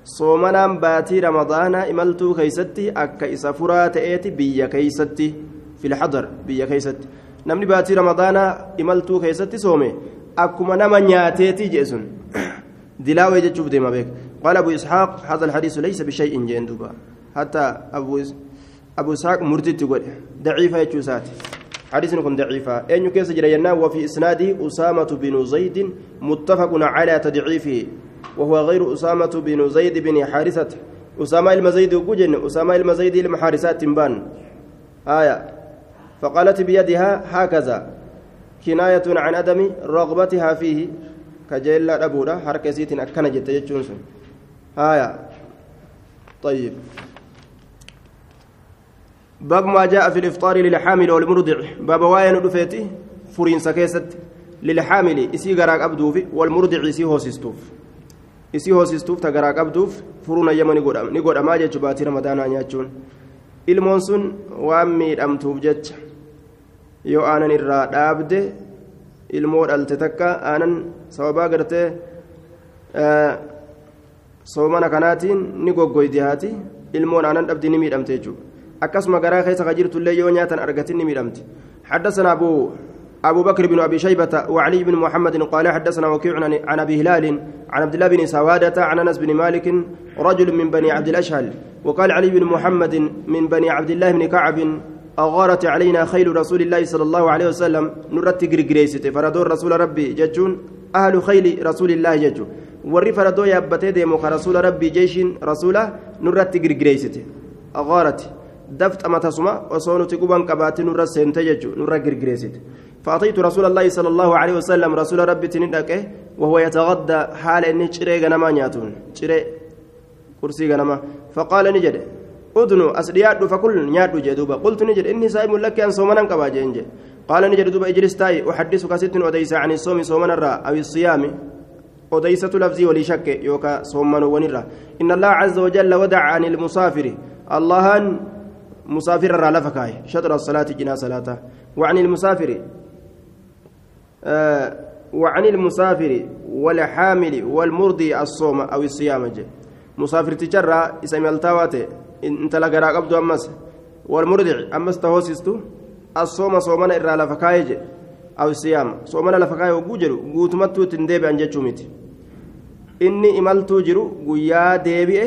صومنا باتي رمضان كيستي بيا كيستي في الحضر بيا كيستي. نمني باتي رمضان كيستي صومي. Jechuuf deema beek qaala abu isxaaq hada alhadiisu laysa bishay'in jeen duuba hatta abu abu isxaaq murtitti godhe daciifa jechuu isaati حديث كن ضعيفة. أين كيس جرينا وفي إسناده أسامة بن زيد متفق على تضعيفه. وهو غير أسامة بن زيد بن حارثة. أسامة المزيد وجن أسامة المزيد المحارسات تنبان. آية. فقالت بيدها هكذا كناية عن عدم رغبتها فيه. كجيل أبودا حركة سيت أكنا جت يجونسون آية طيب باب ما جاء في الإفطار للحامل والمرضع باب واين دفيتي فرين سكيست للحامل إسي غراق أبدوف والمرضع إسي هوسستوف إسي هوسستوف تغراق أبدوف فرون يما نقول أما جيتش باتي رمضان نياتشون sun waan miidhamtuuf jecha. Yoo aanan irraa ilmoo dhalte takka aanan sababaa gartee soomana kanaatiin ni goggoydi haati ilmoon aanan dhabdi ni miidhamte jechuudha akkasuma garaa keessa ka jirtullee yoo nyaatan argatin ni miidhamte حدثنا أبو أبو بكر بن أبي شيبة وعلي بن محمد قال حدثنا وكيع عن أبي هلال عن عبد الله بن سوادة عن أنس بن مالك رجل من بني عبد الأشهل وقال علي بن محمد من بني عبد الله بن كعب أغارت علينا خيل رسول الله صلى الله عليه وسلم نرت جريسيت فردور رسول ربي ججون أهل خيل رسول الله ججو وري فردو يابتي ديمو رسول ربي جيش رسوله نرت جريسيت أغارت دفت أما تسمى وصونو تقوبان كبات نور سنت ججو نور جريسيت فأتيت رسول الله صلى الله عليه وسلم رسول ربي تندك وهو يتغدى حال إن شري غنما نياتون. شري كرسي غنما. فقال نجد أدنو أسرياد فكل نياد جدوبا قلت نجد إني صائم لك أن صومنا كبا جنج قال نجد دوبا اجلس تاي أحدثك ست أديس عن الصوم صومنا الرا أو الصيام أديسة لفظي ولي شك يوكا صومنا ونرا إن الله عز وجل ودع عن المسافر الله مسافر الرا لفكاي شطر الصلاة جنا صلاة وعن المسافر آه وعن المسافر والحامل والمرضي الصوم أو الصيام مسافر تجرى اسم intala garaa qabdu ammas walmurdici ammas ta hoosistu assooma soomana irraa lafa kaaye jedhe aw soomana lafa kaayee hogguu jedhu guutumattuu ittiin deebi'an jechuu miti. Inni imaltuu jiru guyyaa deebi'e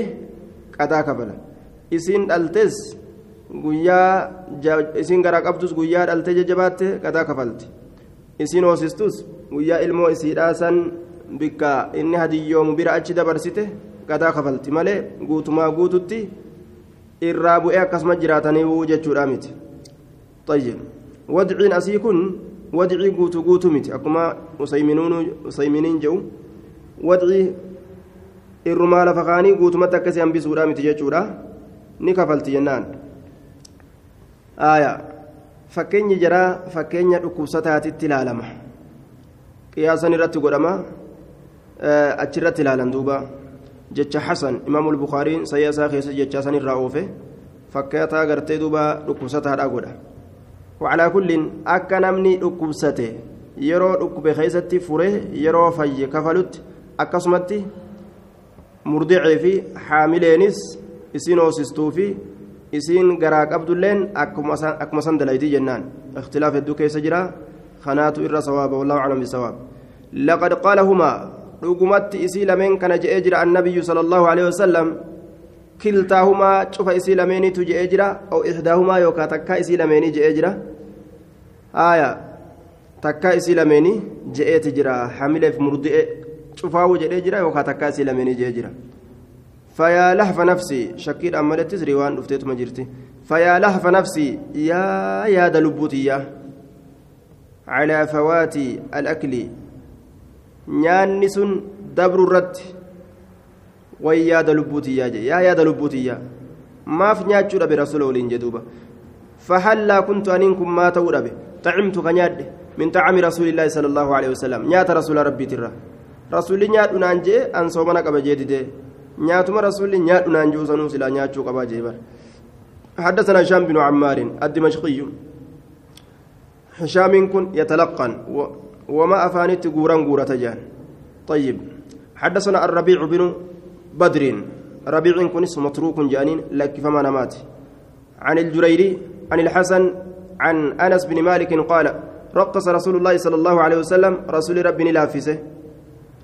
qadaa kafala isiin dhaltees guyyaa isiin garaa qabdus guyyaa dhaltee jajjabaatte qadaa kafalti isiin hoosistus guyyaa ilmoo isiidhaa san bikka inni hadiyyoomu bira achi dabarsite qadaa kafalti. Malee guutumaa guututti. irraa bu'ee akkasuma jiraatanii jechuudha miti. Wadciin asii kun wadcii guutuu guutuu miti. Akkuma usayminiin jedhu wadcii irrumaa lafa kaanii guutumatti akkasii hambisuudha miti jechuudha. Ni kafalti jennaan. Fakkeenyi jaraa fakkeenya dhukkubsataatitti ilaalama. Qiyaasan irratti godhama. Achirratti ilaalan duubaa jecha xasan imaamu lbukaariin sayya isaa keessa jecha san irraa oofe fakkaataa gartee duuba dhukkubsataadha godha wacalaa kulliin akka namni dhukkubsate yeroo dhukkube keessatti fure yeroo fayye kafalutti akkasumatti murdicee fi haamileenis isiin hoosistuu fi isiin garaa qabdulleen akkuma san dalaytii jennaan ikhtilaaf hedduu keessa jira kanaatu irra sawaaba wallahu aclam bisawaab laqad qaalahumaa dhugumatti isii lameen kana je'ee jira annabiyyu sala allahu alehi wasalam kiltaahumaa cufa isii lameeniitu je'ee jira aw ixdaahumaa yookaa takkaa isii lameenii je'ee jira aya takkaa isii lameenii je'eeti jira hamileef murdi'e cufaawu jedhee jira yookaa takkaa isii lameenii je'ee jira فيا لهف نفسي شكيد أمالت تسري وان أفتيت مجرتي فيا لهف نفسي يا يا دلبوتي على nyaanni sun dabru irratti way yaada lubbuutiyyaa jee yaa yaada lubbuutiyyaa maaf nyaachuu dhabe rasuula waliin jedhuuba fahallaa kuntu aniin kun maa ta'uu dhabe xacimtu ka nyaadhe min xacami rasuulillaahi sala allaahu alehi wasalam nyaata rasuula rabbiitirra rasuulli nyaadhu naan jee an soomana qaba jee didee nyaatuma rasuulli nyaadhu naan juu sanuu silaa nyaachuu qabaa jee bara حدثنا هشام بن عمار الدمشقي هشام كن يتلقن وما أفانت قوران قورة جان. طيب حدثنا الربيع بن بدر. ربيع كنس متروك جانين لك فما نمات. عن الجريري عن الحسن عن أنس بن مالك قال رقص رسول الله صلى الله عليه وسلم رسول ربي لافسه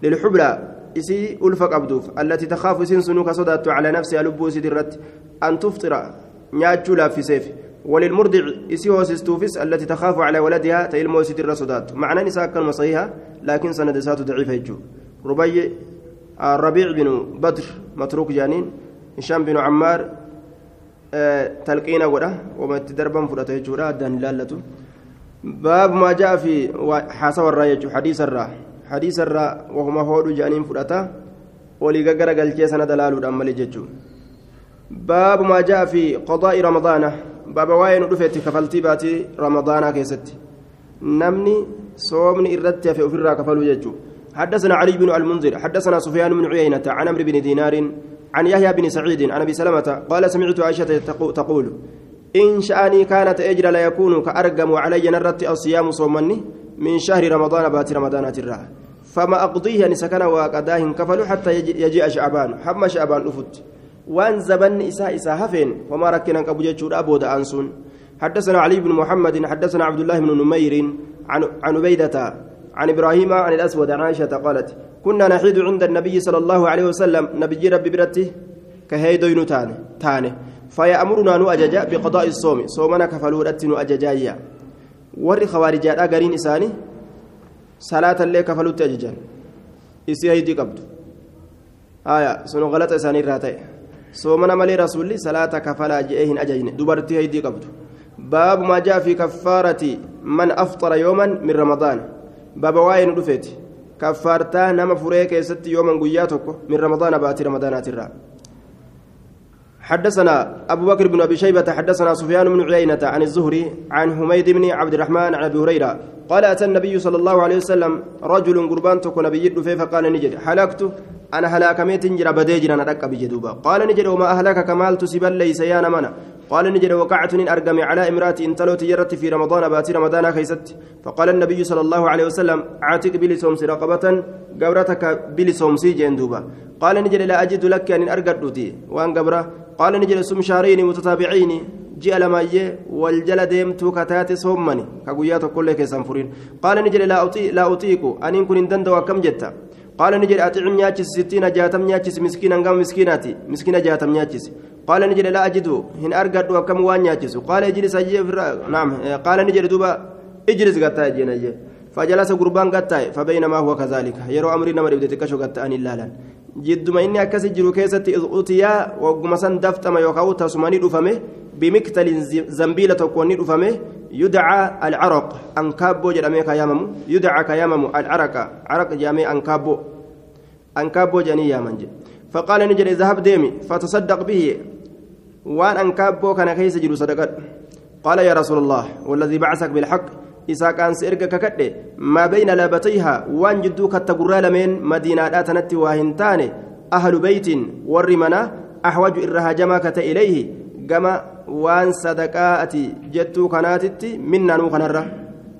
للحبلى إسي ألفق أبدوف التي تخاف سن سنوك صدأت على نفسها لبو سدرت أن تفطر نياتشو لافسيف وللمرضع إسي وسستوفس التي تخاف على ولدها تيلمو سدر صدات معنى نساء كلمة صحيحة لكن سند سات ضعيفة يجو ربيع الربيع بن بدر متروك جانين هشام بن عمار godha wamatti darban fudhata jechuudha addaan ilaallatu baabu maa ja'a fi haasawarraa jechuudha hadiisarraa hadiisarraa wahuma hoodhu jedhaniin fudhata olii gaggara galchee sana dalaaluudhaan malee jechuudha baabu maa ja'a fi qodaa'i ramadaana baaba waa'ee nu dhufeetti kafaltii baatii ramadaanaa keessatti namni soomni irratti hafe ofirraa kafaluu jechuudha حدثنا علي بن المنذر حدثنا سفيان بن عيينة عن عمرو بن دينار عن يحيى بن سعيد عن أبي سلمة قال سمعت عائشة تقول إن شأني كانت اجر لا يكون كأرقم علي نرت الصيام صومني من شهر رمضان بات رمضان ترى فما أقضيه ان سكن وقداه كفلوا حتى يجيء شعبان. حما شعبان أفت. وان زبن إساء إساء هفين وما ركنا ابو جيتشود ابو انسون حدثنا علي بن محمد حدثنا عبد الله بن نمير عن عن عبيدة عن إبراهيم عن الأسود عن عائشة قالت كنا نحيد عند النبي صلى الله عليه وسلم نبي ربي برته كهيدوين تاني تاني. فيأمرنا نو أججا بقضاء الصوم. صومنا كفلورة نو أججايا ور خوارجات أجرين إساني صلاة الليل كفلوت أججا إسي هيدي قبض. آية سنو غلط إساني راتي. صومنا ملي رسولي صلاة كفلا جئهن أججين دبرتي هيدي قبض باب ما جاء في كفارة من أفطر يوما من رمضان باب واين دفيتي كفارتا نما فريك يست يوما قياتك من رمضان باتي رمضانات الرا حدثنا أبو بكر بن أبي شيبة حدثنا سفيان بن عيينة عن الزهري عن حميد بن عبد الرحمن عن أبي هريرة قال أتى النبي صلى الله عليه وسلم رجل قربان تكون نبي فقال نجد حلقت أنا هلاكميت جرى بديجر أنا رك بجدوبا قال نجد وما أهلك كمال تسبل ليس يا نمنا. قال نجد وقعت أرقم على امرأة انتلو تجرت في رمضان باتي رمضان كيست فقال النبي صلى الله عليه وسلم عاتق بلسومس رقبة قبرتك بلسومسي جندوبا. قال نجد لا أجد لك أن أرقدتي وأن قبره. قال نجد سم شهرين متتابعين. جاء لما والجل ديمتو كتات صومني كقويات كل كيسان قال نجد لا أطيق لا أطيق. أن يكون دند وكم جتا؟ قال نجد أطعم نياتشس ستين جاتم نياتشس مسكينا قام مسكيناتي مسكينة جاتم نياتشس قال نجد لا أجد هن أرقد وكم وان نياتشس قال اجلس نعم قال نجد دوبا اجلس قتا فجلس قربان قتا فبينما هو كذلك. يرى أمري نمر بدتك شو قتا أن jidduma inni akkasi jiru keessatti utiyaa wagguma san daftama yookaan tasumanii dhufame bimiktalin zambiila tokkoon ni dhufame yudacaa alcaraq ankaabboo jedhamee ka yaamamu yudacaa ka yaamamu alcaraqa caraq jedhamee ankaabboo ankaabboo jedhanii yaaman jedhe فقال نجد اذهب ديمي فتصدق به وان انكابو كان كيس جلو صدقات قال يا رسول الله والذي بعثك بالحق isaa qaansi erga kakadhe maa bayna laabatayha waan jidduu kattagurraa lameen madiinaadhaa waa hin taane ahlu beytin warri manaa ahwaju irra hajamaa kata ilayhi gama waan sadaqaa ati jettuu kanaatitti minnaanuu kanarra.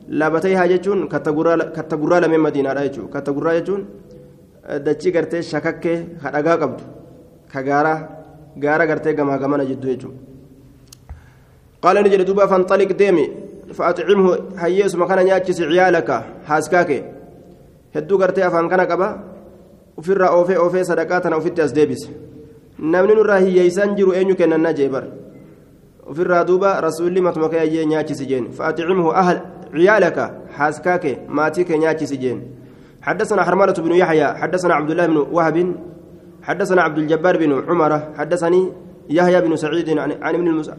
Laabatayha jechuun kattagurraa lameen madiinaadha jechuun kattagurraa jechuun dachii gartee shakakkee kadhagaa qabdu ka gaara gartee gamaa gamana jidduu jechuun qaala ni jedhe duuba fanxaliq deemi فأطعمه هيس مكان نياتشس عيالك هاسكاك هدو غرتي أفان كان قبا وفر أوفي أوفي صدقاتنا وفي أسديبس namni nurraa hiyyeeysan jiru eenyu kennannaa jee bar ofirraa duuba rasuulli matuma kee ayyee nyaachisi jeen faaxicimhu ahal ciyaalaka haaskaa kee maatii kee nyaachisi jeen حدثنا حرملة بن يحيى حدثنا عبد الله بن وهب حدثنا عبد الجبار بن عمر حدثني يحيى بن سعيد عن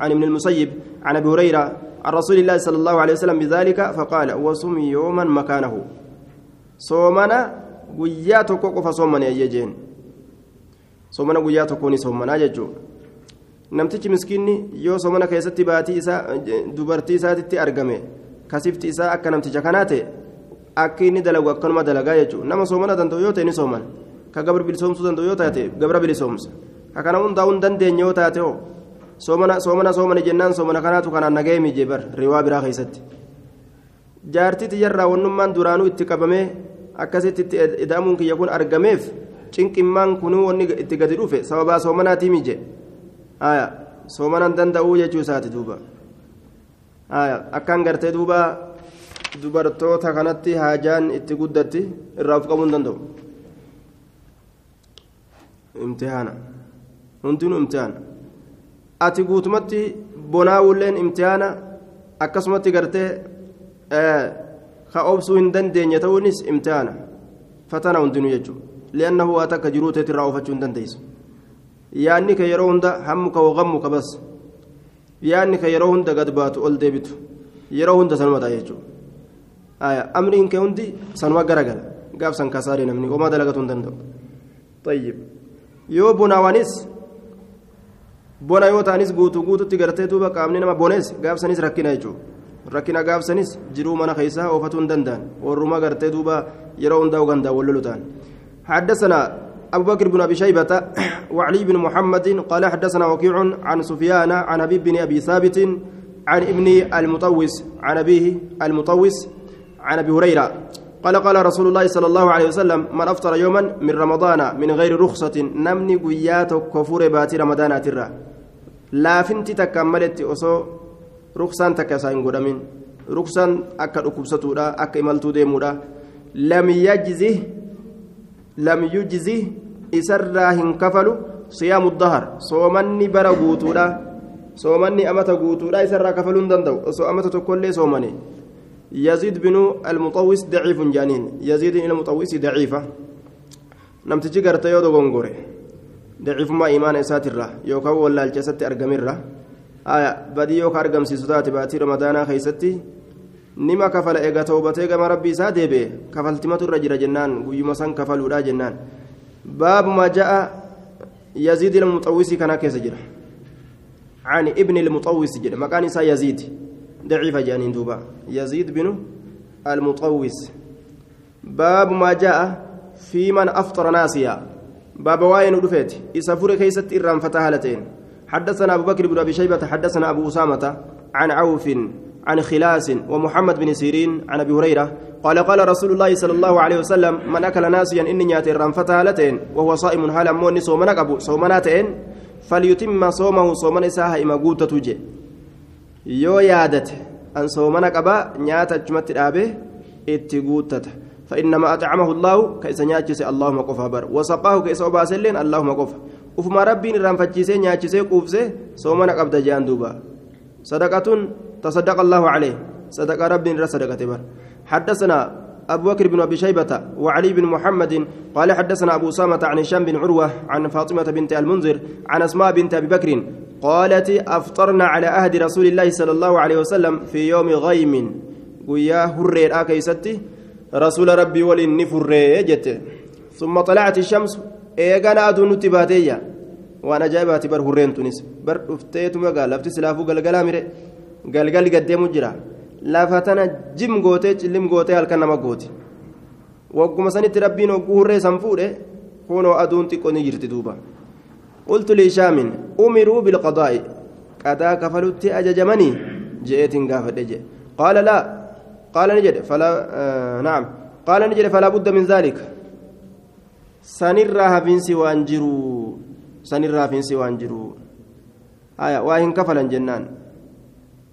عن ابن المسيب عن ابي هريره عن رسول الله صلى الله عليه وسلم بذلك فقال وصم يوما مكانه صومنا guyyaa qofa soomanii ayyeejeen soomana guyyaa tokkoon soomanaa jechuun namtichi miskiinni yoo soomana keessatti baatii isaa dubartii isaatitti argame kasifti isaa akka namticha kanaa ta'e akka inni dalagu akkanuma dalagaa jechuun nama soomana danda'u yoo ta'e ni sooman ka gabra bilisoomsuu danda'u yoo taate gabra bilisoomsa ka kana hundaa'uu hin dandeenye yoo taate hoo soomana soomana soomani jennaan soomana kanaatu kanaan nagahee miijee bar riwaa biraa keessatti jaartii tiyyarraa wannummaan duraanuu itti qabamee akkasitti itti ida'amuun kiyya kun argameef cinqimmaan kunuu wanni itti gadi dhufe sababaa soomanaatii miije aya soomanaan danda'uu jechuu isaati duuba aya akkaan gartee duuba dubartoota kanatti haajaan itti guddatti irraa of qabuu danda'u imtihaana hundinuu imtihaana ati guutumatti bonaawulleen imtihaana akkasumatti gartee ka obsuu hin dandeenye ta'uunis imtihaana fatana hundinuu jechuudha li'annahu waa takka jiruu teetti irraa oofachuu hin dandeessu yaanni ka yeroo hunda hammuka waqammuka bas yaanni ka yeroo hunda gad baatu ol deebitu yeroo hunda sanuma ta'a jechuudha amriin kee hundi sanuma garagala gaafsan kasaaree namni homaa dalagatu hin danda'u yoo bonaawanis bona yoo ta'anis guutuu guututti gartee duuba qaamni nama bonees gaafsanis rakkina jechuudha rakkina gaafsanis jiruu mana keessaa oofatuu hin danda'an warruma gartee duuba yeroo hundaa ugandaa wal lolu ta'an حدثنا أبو بكر بن أبي شيبة وعلي بن محمد قال حدثنا وكيع عن سفيان عن حبيب بن أبي ثابت عن ابن المطوس عن أبيه المطوس عن أبي هريرة قال قال رسول الله صلى الله عليه وسلم من أفطر يوما من رمضان من غير رخصة نمني قيات كفور باتي رمضان ترى لا فنتي تكملت أصو رخصان تكسين قدامين رخصان أكا أكبسطو أكا إمالتو ديمو لم يجزه لم يجزه إسرى هنكفل صيام الظهر. صومني برا قوتودا صومني أمة قوتودا إسرى كفلون دندو. أمة كل صومني. يزيد بن المطوس ضعيف جانين. يزيد بن المطوس ضعيفة نمتجي قرت يودو غنغوري. ضعيف ما إيمان إساترة يوكا ولا الجسد أرقمرة آية بدي يوكا أرقم سيسودات باتي رمضان خيستي. nima kafala eega toobatee gama rabbii isaa deebi'e kafaltimatu irra jira jennaan guyyuma san kafaluudha jennaan baabuma ja'a yaziid ilmuxawwisii kana keessa jira عن ابن المطوس جد مكان يزيد. ضعيف جانين دوبا. يزيد بن المطوس. باب ما جاء في من أفطر ناسيا. باب واين رفيت إسافور كيست إرام فتاهلتين حدثنا أبو بكر بن أبي شيبة حدثنا أبو أسامة عن عوف عن خلاس ومحمد بن سيرين عن أبي هريرة. قال قال رسول الله صلى الله عليه وسلم من أكل ناسيا إني نيات الرنفتها لتين وهو صائم حال اموني صومنا قبو صومناتين فليتم صومه صومنا ساها إما قوتة يو يادت ان صومنا قبا نياتا جمت الابي اتقوتة فانما اطعمه الله كيس نياتشي اللهم قفا بر وسقاه كيس وباسلين اللهم قفا وفما ربي نرنفتشي نياتشي قوفسي صومنا قبدا جان دوبا صدقة تصدق الله عليه صدق ربي رس صدقة بر حدثنا أبو بكر بن أبي شيبة وعلي بن محمد قال حدثنا أبو سامة عن هشام بن عروة عن فاطمة بنت المنذر عن أسماء بنت أبي بكر قالت أفطرنا على عهد رسول الله صلى الله عليه وسلم في يوم غيم. ويا هرير آكيستي رسول ربي ولن فريجت ثم طلعت الشمس. إيغانا أدون تباتية وأنا جايبها تبر هرين تونس. بر أفتيت مقال لفتي سلافو قلقلا ميري galgali gaddeemu jira lafa tana jim gootee cillim gootee halkan nama gooti wagguma sanitti rabbiin hogguu hurree san fuudhe kunoo aduun ni jirti duuba qultu liishaamin umiruu bilqadaa'i qadaa kafalutti ajajamanii je'eetiin gaafadhe jedhe qaala laa qaala ni jedhe falaa naam qaala ni jedhe falaa budda min zaalika sanirraa hafiinsi waan jiru sanirraa hafiinsi waan jiru haya waa hin kafalan jennaan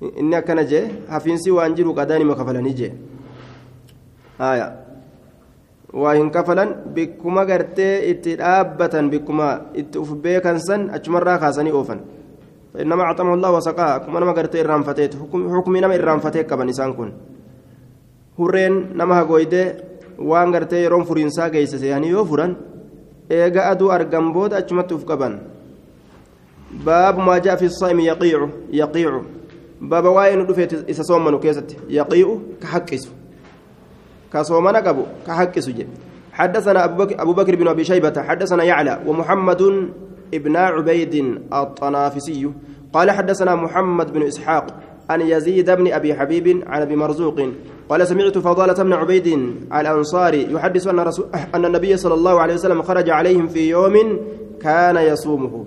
inni waa hin kafalan bikkuma gartee itti dhaabbatan bikkuma itti uf beekan san achumarraa kaasanii oofan. فإنما أعطمه الله وسقاه كما نما قرت إرانفتيت حكم نما إرانفتيت كبن إسان كن هرين نما هقويدة وان قرت يروم فرينسا قيس سياني يوفران إيغا أدو أرقم بود أجمت كبن باب ما جاء في الصائم يقيع يقيع بابا واين دفيت إسا صومنو كيست يقيع كحكس كصومنا قبو كحكس جي. حدثنا أبو بكر, أبو بكر بن أبي شيبة حدثنا يعلى ومحمد ابن عبيد الطنافسي. قال حدثنا محمد بن إسحاق عن يزيد بن أبي حبيب عن أبي مرزوق. قال سمعت فضالة بن عبيد الأنصاري يحدث أن, رسول أن النبي صلى الله عليه وسلم خرج عليهم في يوم كان يصومه.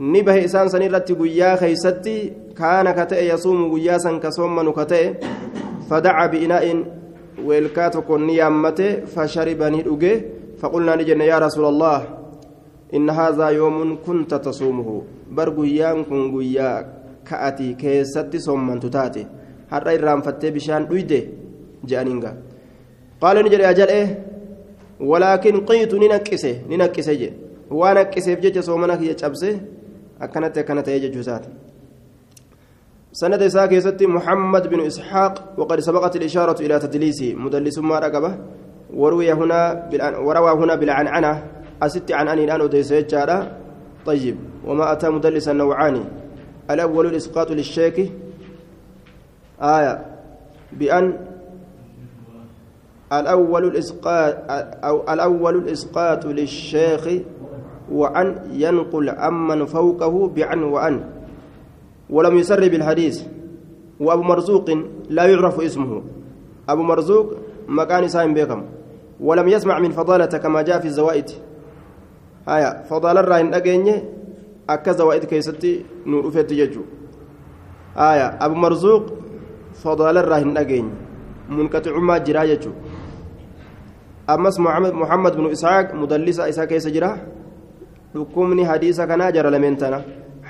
نبه إسان سنيرت قيا خيستي كان كتئ يصوم قياسا كصوم كتئ فدعا بإناء ويلكاتك نيامته فشربني أجه فقلنا نجن يا رسول الله إن هذا يوم كنت تصومه بر قيام كن قيا كأتي كيستي صوما تتاتي har'a irraanfattee bishaan dhuyde جانينغا قال نجري أجل إيه ولكن قيت ننكسه ننكسه جي وأنا كسيف جيش صومنك يجبسه أكنت أكنت يجي جوزات سند إساك يستي محمد بن إسحاق وقد سبقت الإشارة إلى تدليسه. مدلس ما رقبه. وروي هنا وروى هنا بالعنعنة. أست عن أني الآن أديس طيب. وما أتى مدلسا نوعان الأول الإسقاط للشيك آية. بأن الأول الإسقاط أو الأول الإسقاط للشيخ وأن ينقل عمن فوقه بعن وأن. ولم يسر بالحديث. وأبو مرزوق لا يعرف اسمه. أبو مرزوق مكان سايم بيكم. ولم يسمع من فضالة كما جاء في الزوائد. آية فضالة الراهن أجيني أكا زوائد كيستي نور فيت يجو آية أبو مرزوق فضالة الراهن أجيني منقطع ما جرا يجو أمس محمد بن إسحاق مدلس إسحاق كيس جرا حكمني حديث كان جرى لمنتنا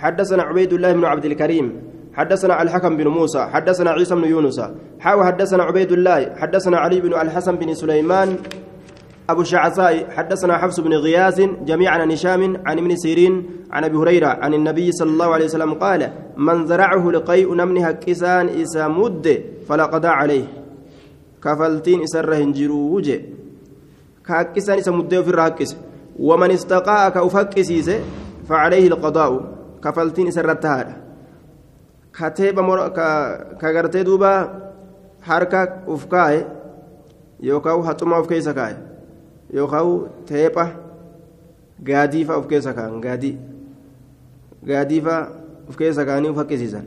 حدثنا عبيد الله بن عبد الكريم حدثنا الحكم بن موسى حدثنا عيسى بن يونس حاو حدثنا عبيد الله حدثنا علي بن الحسن بن سليمان أبو شعثاء حدثنا حفص بن غياث جميعا عن هشام عن ابن سيرين عن أبي هريرة عن النبي صلى الله عليه وسلم قال من زرعه لقيء نمنها كسان إسا مد فلا قضاء عليه. كفلتين إسره هنجروج كاكسان إسا مد في الراكس ومن استقاء كأفكسيس فعليه القضاء. كفلتين إسر التهاد كتيبة كغرتي دوبا حركة أفكاي يوكاو هتما أفكيسا كاي yookaan teepha gaadiifa of keessa kaan gaadii gaadiifa of keessa kaanii uf haqqisiisan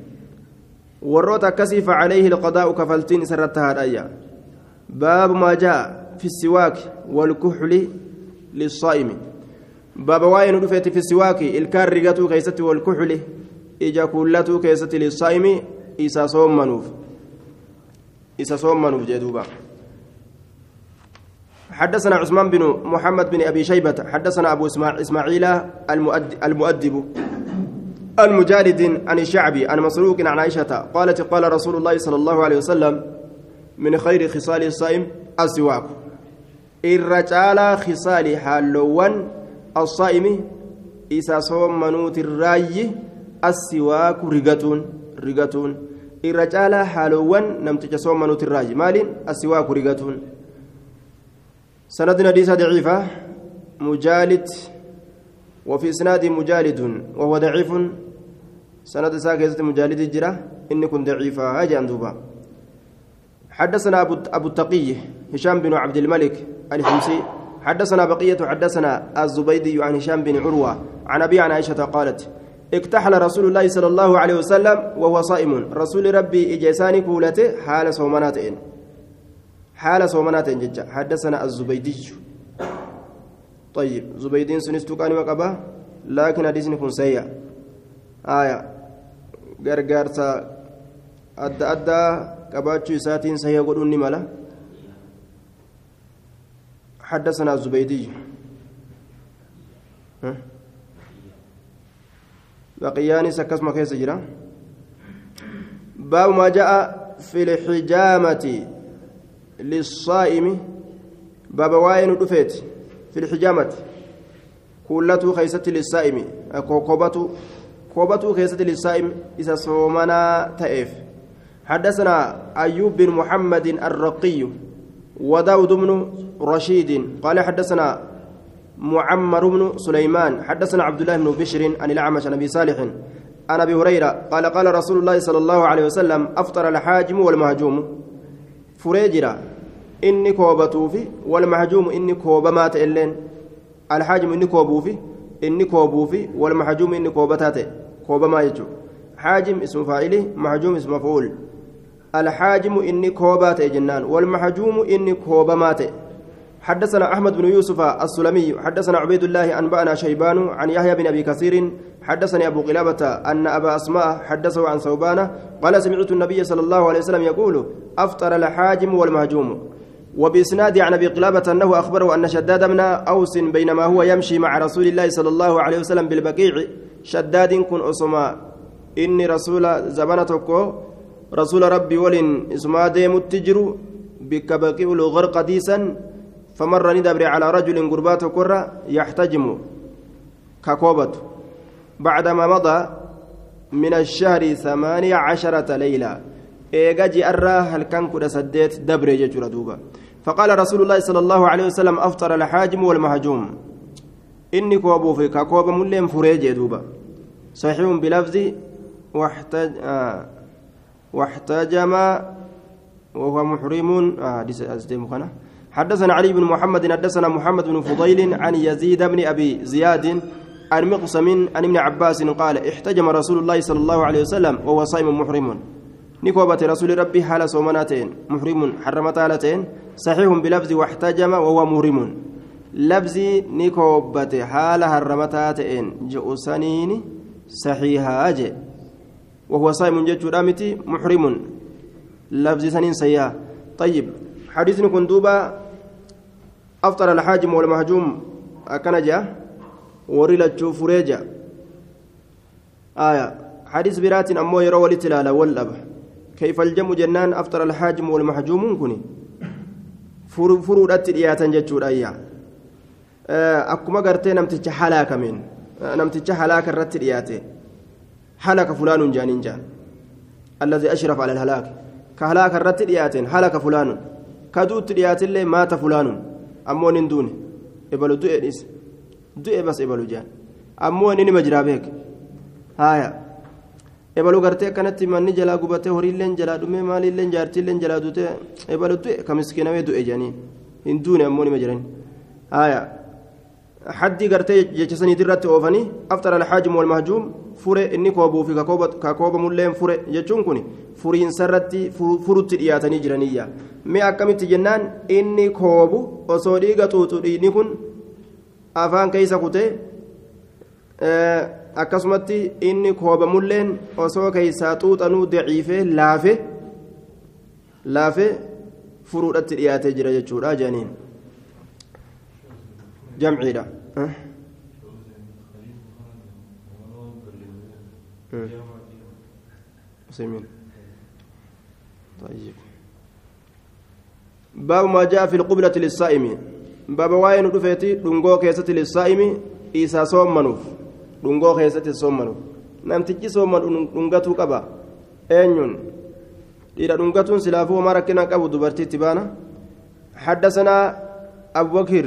warroota akkasii facaleeyhi lqadaa'u kafaltiin isarratti haadhayya baabu maa jaa fi siwaaki walkuxli lissaa'imi baaba waa'ee nu dhufeeti fi siwaaki ilkaan rigatuu keessatti walkuxli ija kuullatuu keessatti lissaa'imi isa soommanuuf. Isa soommanuuf jee duuba. حدثنا عثمان بن محمد بن أبي شيبة حدثنا أبو إسماعيل المؤدب المجالد عن الشعبي عن مسروق عن عائشة قالت قال رسول الله صلى الله عليه وسلم من خير خصال الصائم السواك الرجال خصال حالوان الصائم إذا صوم منوت الرأي السواك رقتون رقتون. الرجال حالوان نمتج صوم منوت الرأي. مال السواك رقتون. سند حديث ضعيفة. مجالد. وفي إسناد مجالد. وهو ضعيف. سند ساكزة مجالد الجرة إن كن ضعيفة. هاجي أندوبا حدثنا أبو التقي هشام بن عبد الملك الحمصي. حدثنا بقية حدثنا الزبيدي عن هشام بن عروة عن أبي عن عائشة قالت اكتحل رسول الله صلى الله عليه وسلم وهو صائم. رسول ربي إجيساني كولته حال صومناتين. حال صومنات ججا. حدثنا الزبيدي. طيب زبيدين سنستو كان وقبا لكن حديث كن سيء آية. غرغرتا. أدى أدى قباتشو ساتين سيء قدون ملا حدثنا الزبيدي. بقياني سكس ما كيس جرا. باب ما جاء في الحجامة للصائم. بابا واين دفيت في الحجامة؟ كلته خيست للصائم. كوكوبته كوبته خيست للصائم. إذا صومنا تأف. حدثنا أيوب بن محمد الرقي. وداود بن رشيد قال حدثنا معمر بن سليمان حدثنا عبد الله بن بشر عن الأعمش عن أبي صالح عن أبي هريرة قال قال رسول الله صلى الله عليه وسلم أفطر الحاجم والمهجوم فريجرا inni koobatuufi walmahjuumu inni koobamaa ta'e illeen alhaajimu inni koobuufi inni koobuufi walmahjuumu inni koobataa ta'e koobamaa jechuudha haajim ismu faa'ili mahjuum ismu mafuul الحاجم إني كوبات جنان والمحجوم إني كوبمات. حدثنا أحمد بن يوسف السلمي حدثنا عبيد الله أنبأنا شيبان عن يحيى بن أبي كثير حدثني أبو قلابة أن أبا أسماء حدثه عن ثوبان قال سمعت النبي صلى الله عليه وسلم يقول أفطر الحاجم والمهجوم وبإسناد عن أبي قلابة أنه أخبره أن شداد بن أوس بينما هو يمشي مع رسول الله صلى الله عليه وسلم بالبقيع شداد كن أسما إني رسول زبنتك رسول ربي ولن إسما ديم التجر بك بقيء الغرق ديسا فمر ندبر على رجل قربات كرة يحتجم ككوبة. بعدما مضى من الشهر ثمانية عشرة ليلة إيجا جئرة هل كان سديت دبر ججر دوبا. فقال رسول الله صلى الله عليه وسلم أفطر الحاجم والمهجوم. إني كوبو في كوبا ملين فريج دوبا. صحيح بلفظ واحتج آه واحتجم وهو محرم. آه حدثنا علي بن محمد حدثنا محمد بن فضيل عن يزيد بن أبي زياد عن مقسم عن ابن عباس قال احتجم رسول الله صلى الله عليه وسلم وهو صائم محرم. نكوبة رسول ربي حال صومناتين. محرم حرمت هالتين صحيح بلفظ واحتجم وهو محرم. لفظ نكوبة حال حرمتاتين. جؤسنين صحيحة أجي وهو صائم جج رامتي محرم. لفظ سنين سيئة. طيب حديث كن دوبا. أفطر الحاجم والمهجوم أكن جاء ورلتشو فريجا. آية. حديث برات أمو يرى ولتلالة والأب. كيف الجم جنان أفطر الحاجم والمحجوم كني furuudhatti dhiyaatan jechuudha ayyaa akkuma gartee namticha halaakamiin namticha halaaka irratti dhiyaate halaka fulaanuun jaaniin jaan allazii ashraf ala alhalaak ka halaaka irratti dhiyaateen halaka fulaanuun ka duutti dhiyaatillee maata fulaanuun ammoo nin duune ebalu du'e dhis du'e bas ebalu jaan ammoo inni nima jiraa beek haaya ebalu gartee akkanatti manni jalaa gubatee horiilleen jalaa dhumee maaliilleen jaartiilleen jalaa duutee ebalu du'e ka miskiinawee du'e jaaniin hin duune ammoo nima jiran haddii gartee jecha saniitii irratti oofanii afxara alhaajimu walmahjuum fure inni koobuu fi kakoobamulleen fure jechuun kun furiinsarratti furutti dhiyaatanii jiraniyya mee akkamitti jennaan inni koobu osoo dhiiga xuuxudhiini kun afaan keeysa kutee eh, akkasumatti inni koobamulleen osoo keeysaa xuuxanuu daciifee laafe laafe furuudhatti dhiyaatee jira jechuudha jedhaniin janiin jamciidha مسلمين طيب باب ما جاء في القبلة للصائم baaba waa'een dhufeeti dhungoo keessatti للصائم isa soomanuuf dhungoo keessatti soomanuuf namtichi sooma dhungatuu qaba eenyuun dhiira dhungatuun silaafuu homaa rakkina qabu dubartiitti baana حدثنا أبو بكر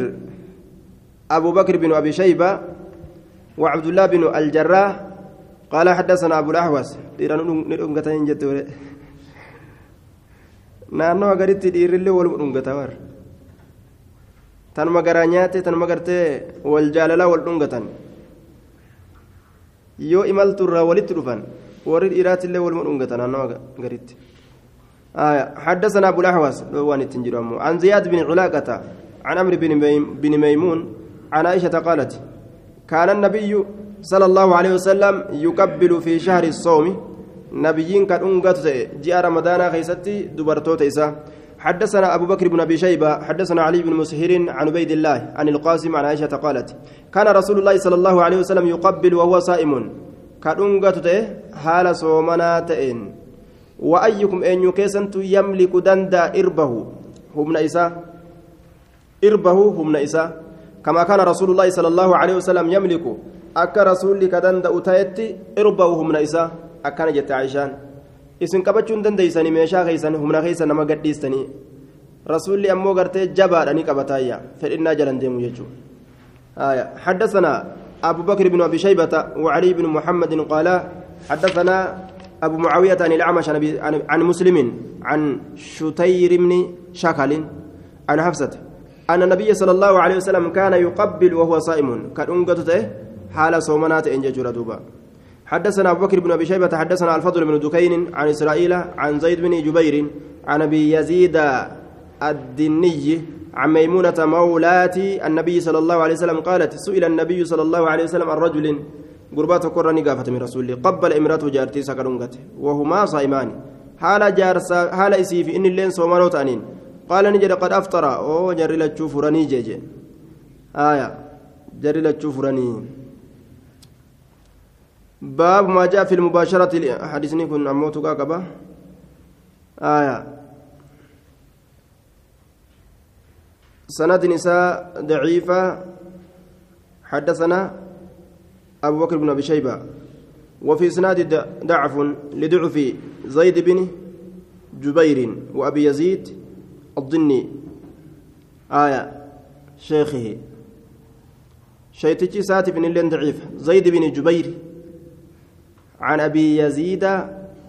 أبو بكر بن أبي شيبة وعبد الله بن الجراح قال حدثنا أبو الأحوص naannoo agaritti dhiirrillee wal dhungataa war tanuma garaa nyaate tanuma gartee wal jaalalaa wal dhungatan yoo imalturraa walitti dhufan warri dhiiraatillee waluma dhungata naannoo agaritti حدثنا أبو الأحوص وان التنجر عن زياد بن علاقة عن عمرو بن ميمون عن عائشة قالت كان النبي صلى الله عليه وسلم يقبل في شهر الصوم. نبيين كان أنقذ جاء رمضان خيستي دبرتوت إسا. حدثنا أبو بكر بن أبي شيبة حدثنا علي بن مسهر عن عبيد الله عن القاسم عن عائشة قالت كان رسول الله صلى الله عليه وسلم يقبل وهو صائم. كان أنقذ حال صومنا تئن. وأيكم أن يكسنت يملك دندا إربه. هم إسا إربه هم إسا كما كان رسول الله صلى الله عليه وسلم يملك akka rasuulli ka danda'u ta'etti irba'u humna isaa akkana jette aishaan isin qabachuu hin dandeeysanii meeshaa keeysan humna keeysa nama gadhiistanii rasuulli ammoo gartee jabaadha ni qabataayya fedhinnaa jalan deemu jechuu حدثنا أبو بكر بن أبي شيبة وعلي بن محمد قال حدثنا أبو معاوية عن الأعمش عن مسلم عن شتير بن شكل عن حفصة أن النبي صلى الله عليه وسلم كان يقبل وهو صائم. كان أنقذته حال صومنات إن ججر دوبا. حدثنا أبو بكر بن أبي شيبة حدثنا الفضل بن دكين عن إسرائيل عن زيد بن جبير عن أبي يزيد الدني عن ميمونة مولاة النبي صلى الله عليه وسلم قالت سئل النبي صلى الله عليه وسلم عن رجل قربات قرني قافة من رسول قبل امرأته جارتي سكرونغت وهما صائمان. حال جارسا حال إسيف إن اللين صومانوت أنين. قال نجد قد أفطر. أو جري لتشوف رني جيجي. آية جري لتشوف رني باب ما جاء في المباشرة حديثني كن أموت قاقبة آية. سند نساء ضعيفة. حدثنا أبو بكر بن أبي شيبة. وفي إسناد ضعف لضعف زيد بن جبير وأبي يزيد الضني. آية شيخه. شيتشي ساتي بن اللين ضعيف. زيد بن جبير. عن أبي يزيد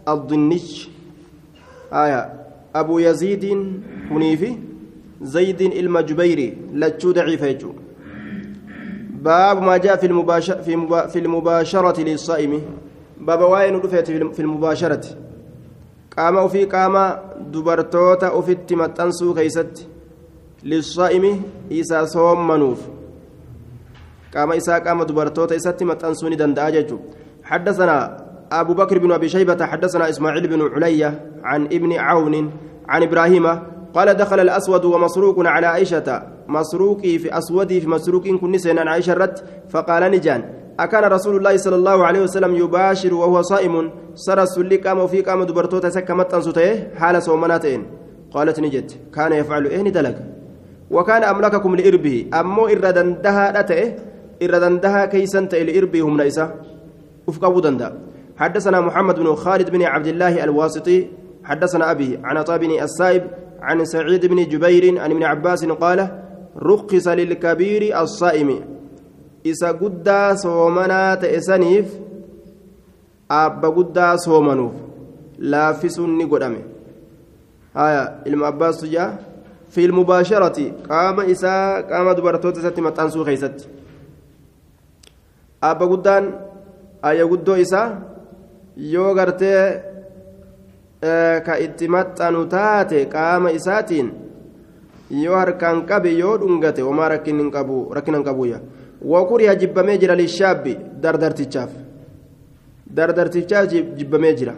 الضنيش. آية. أبو يزيد منيفي. زيد المجبيري. لتشو ضعيف يجو. باب ما جاء في المباشرة في, مبا في المباشرة للصائم. باب واين في المباشرة. Qaama ofii qaama dubartoota ofitti maxxansuu keeysatti lissaa'imi isa soommanuuf qaama isaa qaama dubartoota isatti maxxansuu ni danda'a jechuudha حدثنا أبو بكر بن أبي شيبة حدثنا إسماعيل بن علية عن ابن عون عن إبراهيم قال دخل الأسود ومسروق على عائشة مسروقي في أسودي في مسروق كن عن عائشة رت فقال نجان أكان رسول الله صلى الله عليه وسلم يباشر وهو صائم. سر السلي قام وفي قام دبرتوتا سكمت أنسوته حال صومناتين قالت نجت كان يفعل إيه ندلك؟ وكان أملككم لإربه. أمو إردندها أتئه إردندها كيسن لإربه هم نيسا أفقبوا دندا. حدثنا محمد بن خالد بن عبد الله الواسطي. حدثنا أبي عن عطاء بن السائب عن سعيد بن جبير عن ابن عباس قال رخص للكبير الصائم. Isa guddaa soomanaa ta'e saniif abba guddaa soomanuuf laaffisuun ni godhame. Ilma abbaastu jaa fi ilmubaasharati qaama isaa qaama dubartoota isatti maxxansuu keeysatti abba guddaan ayya guddoo isaa yoo gartee ka itti maxxanu taate qaama isaatiin yoo harkaan qabe yoo dhungate homaa rakkina hin qabuya وكره جبمي جرا للشاب دردرتشاف دردرتشاف جبمي جرا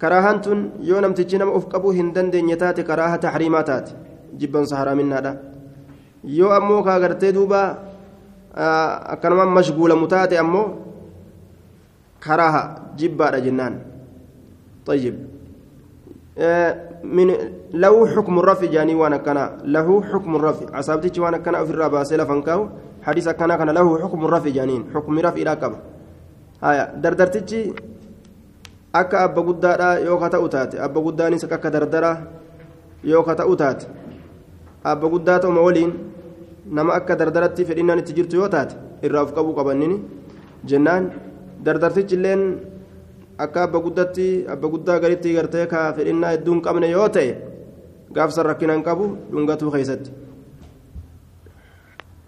كراهان تن يو نمتجي نم أفقبو هندن دنيتات كراهة تحريماتات جبن سهرا من هذا يو أمو كاغرتي دوبا أكنما مشغولة متاتي أمو كراهة جبا جنان طيب من له حكم الرفع جاني وأنا كان له حكم الرفع عصابتي وأنا كان في الرابع سيلا فانكاو حديث كان كان له حكم الرفع جانين حكم رفع إلى كبا هايا دردرتجي akka abba guddaadha yoo ka ta'u taate abba guddaanis akka dardara yoo ka ta'u taate abba guddaa ta'uma waliin nama akka dardaratti fedhinnaan itti jirtu yoo taate irraa of qabuu qabannini jennaan dardartichi illeen akka abba guddatti abba guddaa garitti gartee ka fedhinnaa hedduu hin qabne yoo ta'e gaafsan rakkina hin qabu dhungatuu keessatti